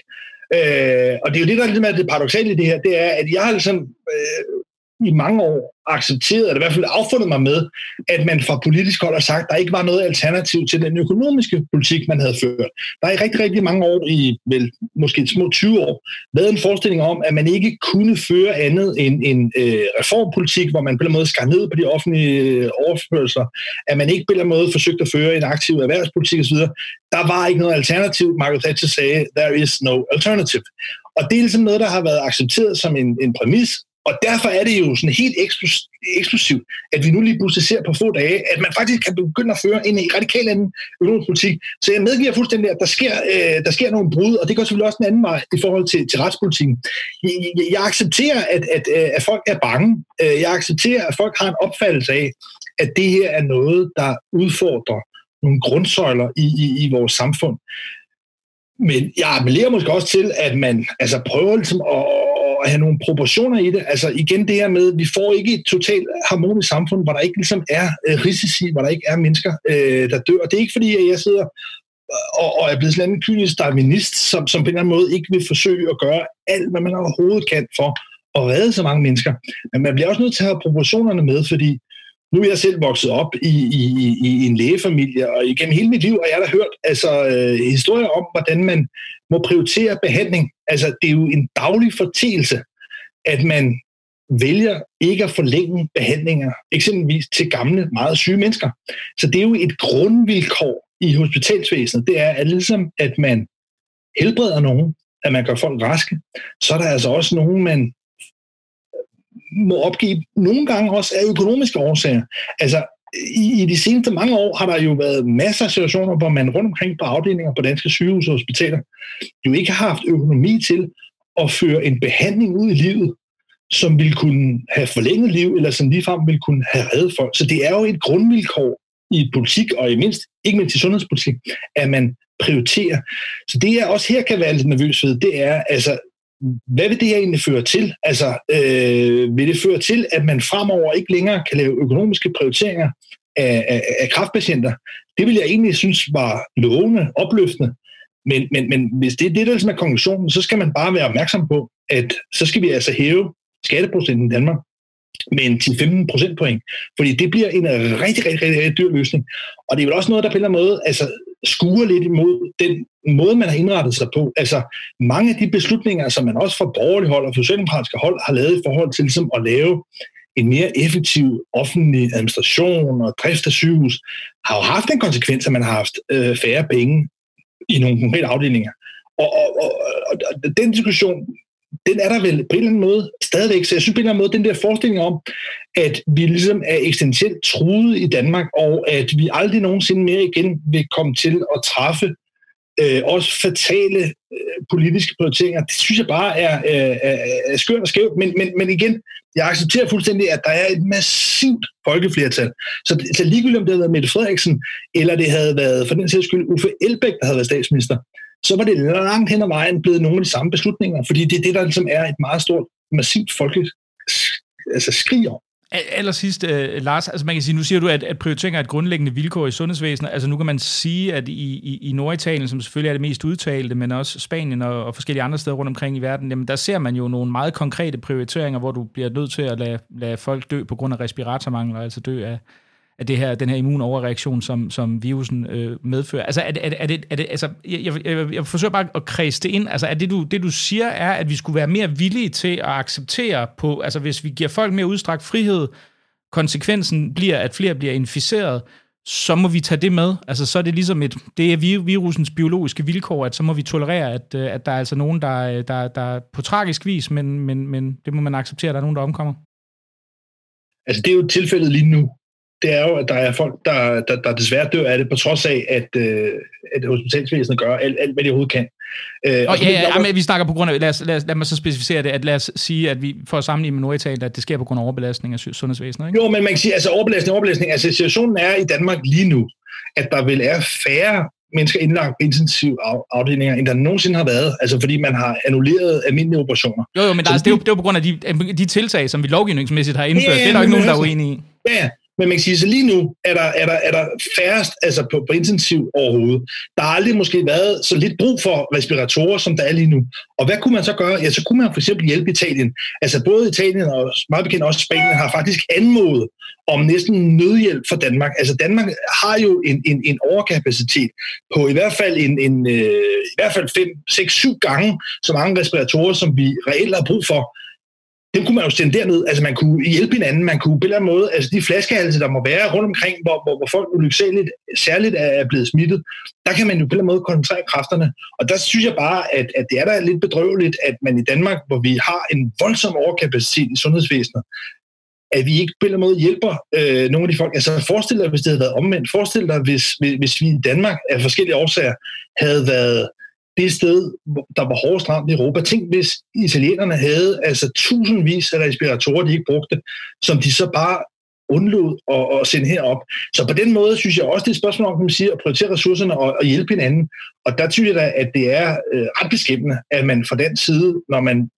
Øh, og det er jo det, der ligesom er lidt med det paradoxale i det her, det er, at jeg har ligesom øh, i mange år accepteret, eller i hvert fald affundet mig med, at man fra politisk hold har sagt, at der ikke var noget alternativ til den økonomiske politik, man havde ført. Der er i rigtig, rigtig mange år, i vel måske små 20 år, været en forestilling om, at man ikke kunne føre andet end en øh, reformpolitik, hvor man på en måde skar ned på de offentlige øh, overførsler, at man ikke på en måde forsøgte at føre en aktiv erhvervspolitik osv. Der var ikke noget alternativ. Margaret Thatcher sagde, there is no alternative. Og det er ligesom noget, der har været accepteret som en, en præmis, og derfor er det jo sådan helt eksklusivt, at vi nu lige pludselig ser på få dage, at man faktisk kan begynde at føre en radikal anden økonomisk politik. Så jeg medgiver fuldstændig, at der sker, øh, der sker nogle brud, og det går selvfølgelig også den anden vej i forhold til, til retspolitikken. Jeg, jeg, jeg accepterer, at, at, øh, at folk er bange. Øh, jeg accepterer, at folk har en opfattelse af, at det her er noget, der udfordrer nogle grundsøjler i, i, i vores samfund. Men jeg appellerer måske også til, at man altså prøver ligesom at, at have nogle proportioner i det. Altså igen det her med, vi får ikke et totalt harmonisk samfund, hvor der ikke ligesom er øh, risici, hvor der ikke er mennesker, øh, der dør. Og det er ikke fordi, at jeg sidder øh, og, og er blevet sådan en kynisk darwinist, som, som på en eller anden måde ikke vil forsøge at gøre alt, hvad man overhovedet kan for at redde så mange mennesker. Men man bliver også nødt til at have proportionerne med, fordi nu er jeg selv vokset op i, i, i en lægefamilie, og igennem hele mit liv har jeg da hørt altså, øh, historier om, hvordan man må prioritere behandling. Altså, det er jo en daglig fortielse, at man vælger ikke at forlænge behandlinger, eksempelvis til gamle, meget syge mennesker. Så det er jo et grundvilkår i hospitalsvæsenet. Det er at ligesom, at man helbreder nogen, at man gør folk raske, så er der altså også nogen, man må opgive nogle gange også af økonomiske årsager. Altså, i, i de seneste mange år har der jo været masser af situationer, hvor man rundt omkring på afdelinger på danske sygehus og hospitaler jo ikke har haft økonomi til at føre en behandling ud i livet, som ville kunne have forlænget liv, eller som ligefrem ville kunne have reddet folk. Så det er jo et grundvilkår i politik, og i mindst, ikke mindst i sundhedspolitik, at man prioriterer. Så det, jeg også her kan være lidt nervøs ved, det er, altså, hvad vil det her egentlig føre til? Altså, øh, vil det føre til, at man fremover ikke længere kan lave økonomiske prioriteringer af, af, af kraftpatienter? Det vil jeg egentlig synes var lovende, opløftende. Men, men, men hvis det er det, der ligesom er konklusionen, så skal man bare være opmærksom på, at så skal vi altså hæve skatteprocenten i Danmark med en 10-15 procentpoint. Fordi det bliver en rigtig, rigtig, rigtig, rigtig dyr løsning. Og det er vel også noget, der på en eller anden måde altså, skuer lidt imod den måde, man har indrettet sig på. Altså mange af de beslutninger, som man også fra borgerlig hold og socialdemokratiske hold har lavet i forhold til ligesom, at lave en mere effektiv offentlig administration og drift af sygehus, har jo haft en konsekvens, at man har haft øh, færre penge i nogle konkrete afdelinger. Og, og, og, og den diskussion, den er der vel på en eller anden måde stadigvæk. Så jeg synes på en eller anden måde, den der forestilling om, at vi ligesom er eksistentielt truet i Danmark, og at vi aldrig nogensinde mere igen vil komme til at træffe øh, også fatale øh, politiske prioriteringer, det synes jeg bare er, øh, er, er skørt og skævt. Men, men, men igen, jeg accepterer fuldstændig, at der er et massivt folkeflertal. Så, så ligegyldigt om det havde været Mette Frederiksen, eller det havde været for den sags skyld Uffe Elbæk, der havde været statsminister, så var det langt hen ad vejen blevet nogle af de samme beslutninger, fordi det er det, der ligesom er et meget stort, massivt folke altså skrig om. Aller sidst, uh, øh, Lars, altså man kan sige, nu siger du, at, at prioritering er et grundlæggende vilkår i sundhedsvæsenet. Altså nu kan man sige, at i, i, i Norditalien, som selvfølgelig er det mest udtalte, men også Spanien og, og forskellige andre steder rundt omkring i verden, jamen der ser man jo nogle meget konkrete prioriteringer, hvor du bliver nødt til at lade, lade folk dø på grund af respiratormangel, altså dø af, af det her, den her immunoverreaktion, som, som virusen øh, medfører. Altså, er det, er det, er det, er det, altså jeg, jeg, jeg forsøger bare at kredse det ind. Altså, er det du, det, du siger, er, at vi skulle være mere villige til at acceptere på, altså hvis vi giver folk mere udstrakt frihed, konsekvensen bliver, at flere bliver inficeret, så må vi tage det med. Altså, så er det ligesom et, det er virusens biologiske vilkår, at så må vi tolerere, at, øh, at der er altså nogen, der, øh, der, der på tragisk vis, men, men, men det må man acceptere, at der er nogen, der omkommer. Altså, det er jo tilfældet lige nu det er jo, at der er folk, der, der, der desværre dør af det, på trods af, at, øh, at hospitalsvæsenet gør alt, alt, hvad de overhovedet kan. Øh, og, og ja, ja, ja, men vi snakker på grund af, lad, os, lad, os, lad mig så specificere det, at lad os sige, at vi får sammenlignet med Norditalien, at det sker på grund af overbelastning af sundhedsvæsenet, ikke? Jo, men man kan sige, altså overbelastning, overbelastning, altså situationen er i Danmark lige nu, at der vil er færre mennesker indlagt på intensiv afdelinger, end der nogensinde har været, altså fordi man har annulleret almindelige operationer. Jo, jo, men der, altså, det, er jo, det er jo på grund af de, de tiltag, som vi lovgivningsmæssigt har indført. Ja, det er der ikke nogen, der er uenige i. Ja, men man kan sige, så lige nu er der, er der, er der færrest altså på, på intensiv overhovedet. Der har aldrig måske været så lidt brug for respiratorer, som der er lige nu. Og hvad kunne man så gøre? Ja, så kunne man for eksempel hjælpe Italien. Altså både Italien og meget bekendt også Spanien har faktisk anmodet om næsten nødhjælp for Danmark. Altså Danmark har jo en, en, en overkapacitet på i hvert fald en, en øh, i hvert fald 5, 6, 7 gange så mange respiratorer, som vi reelt har brug for dem kunne man jo sende derned. Altså man kunne hjælpe hinanden, man kunne på en eller anden måde, altså de flaskehalse, der må være rundt omkring, hvor, hvor, hvor folk ulyksaligt særligt er blevet smittet, der kan man jo på en eller anden måde koncentrere kræfterne. Og der synes jeg bare, at, at det er da lidt bedrøveligt, at man i Danmark, hvor vi har en voldsom overkapacitet i sundhedsvæsenet, at vi ikke på en eller anden måde hjælper øh, nogle af de folk. Altså forestil dig, hvis det havde været omvendt. Forestil dig, hvis, hvis, hvis vi i Danmark af forskellige årsager havde været det sted, der var hårdest ramt i Europa. Tænk, hvis italienerne havde altså tusindvis af respiratorer, de ikke brugte, som de så bare undlod at, at sende herop. Så på den måde synes jeg også, det er et spørgsmål om, kan man sige, at prioritere ressourcerne og, og hjælpe hinanden. Og der synes jeg da, at det er øh, ret beskæmmende, at man fra den side, når man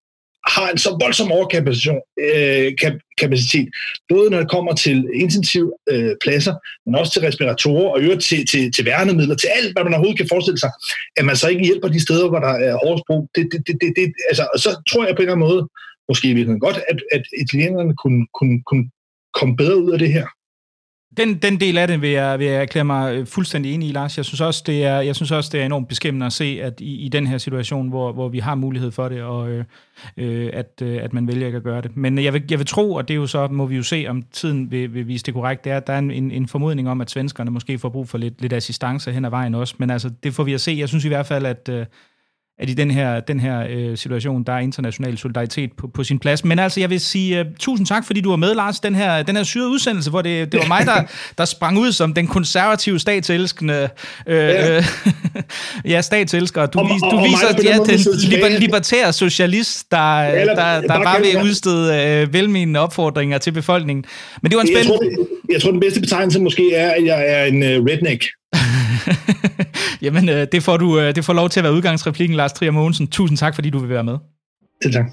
har en så voldsom overkapacitet, øh, kapacitet, både når det kommer til intensiv øh, pladser, men også til respiratorer og øvrigt til, til, til værnemidler, til alt, hvad man overhovedet kan forestille sig, at man så ikke hjælper de steder, hvor der er hårdest brug. Det, det, det, det, det, altså, så tror jeg på en eller anden måde, måske i virkeligheden godt, at, at italienerne kunne, kunne, kunne komme bedre ud af det her. Den, den del af det vil jeg, vil jeg erklære mig øh, fuldstændig enig i, Lars. Jeg synes også, det er, jeg synes også, det er enormt beskæmmende at se, at i, i den her situation, hvor, hvor vi har mulighed for det, og øh, øh at, øh, at man vælger ikke at gøre det. Men jeg vil, jeg vil tro, og det er jo så, må vi jo se, om tiden vil, vil vise det korrekt, det er, at der er en, en formodning om, at svenskerne måske får brug for lidt, lidt assistance hen ad vejen også. Men altså, det får vi at se. Jeg synes i hvert fald, at... Øh, at i den her, den her øh, situation, der er international solidaritet på, på sin plads. Men altså, jeg vil sige uh, tusind tak, fordi du var med, Lars, den her, den her syrede udsendelse, hvor det, det var mig, der, der sprang ud som den konservative statselskende øh, ja. Øh, ja, statselsker. Du, og, vis, du og, viser, at ja, den liber, libertære socialist, der, ja, der, der, der ved at udstede øh, velmenende opfordringer til befolkningen. Men det var en spændende... Jeg tror, jeg tror, den bedste betegnelse måske er, at jeg er en uh, redneck. Jamen, øh, det får du øh, det får lov til at være udgangsreplikken, Lars Trier Mogensen. Tusind tak, fordi du vil være med. Selv tak.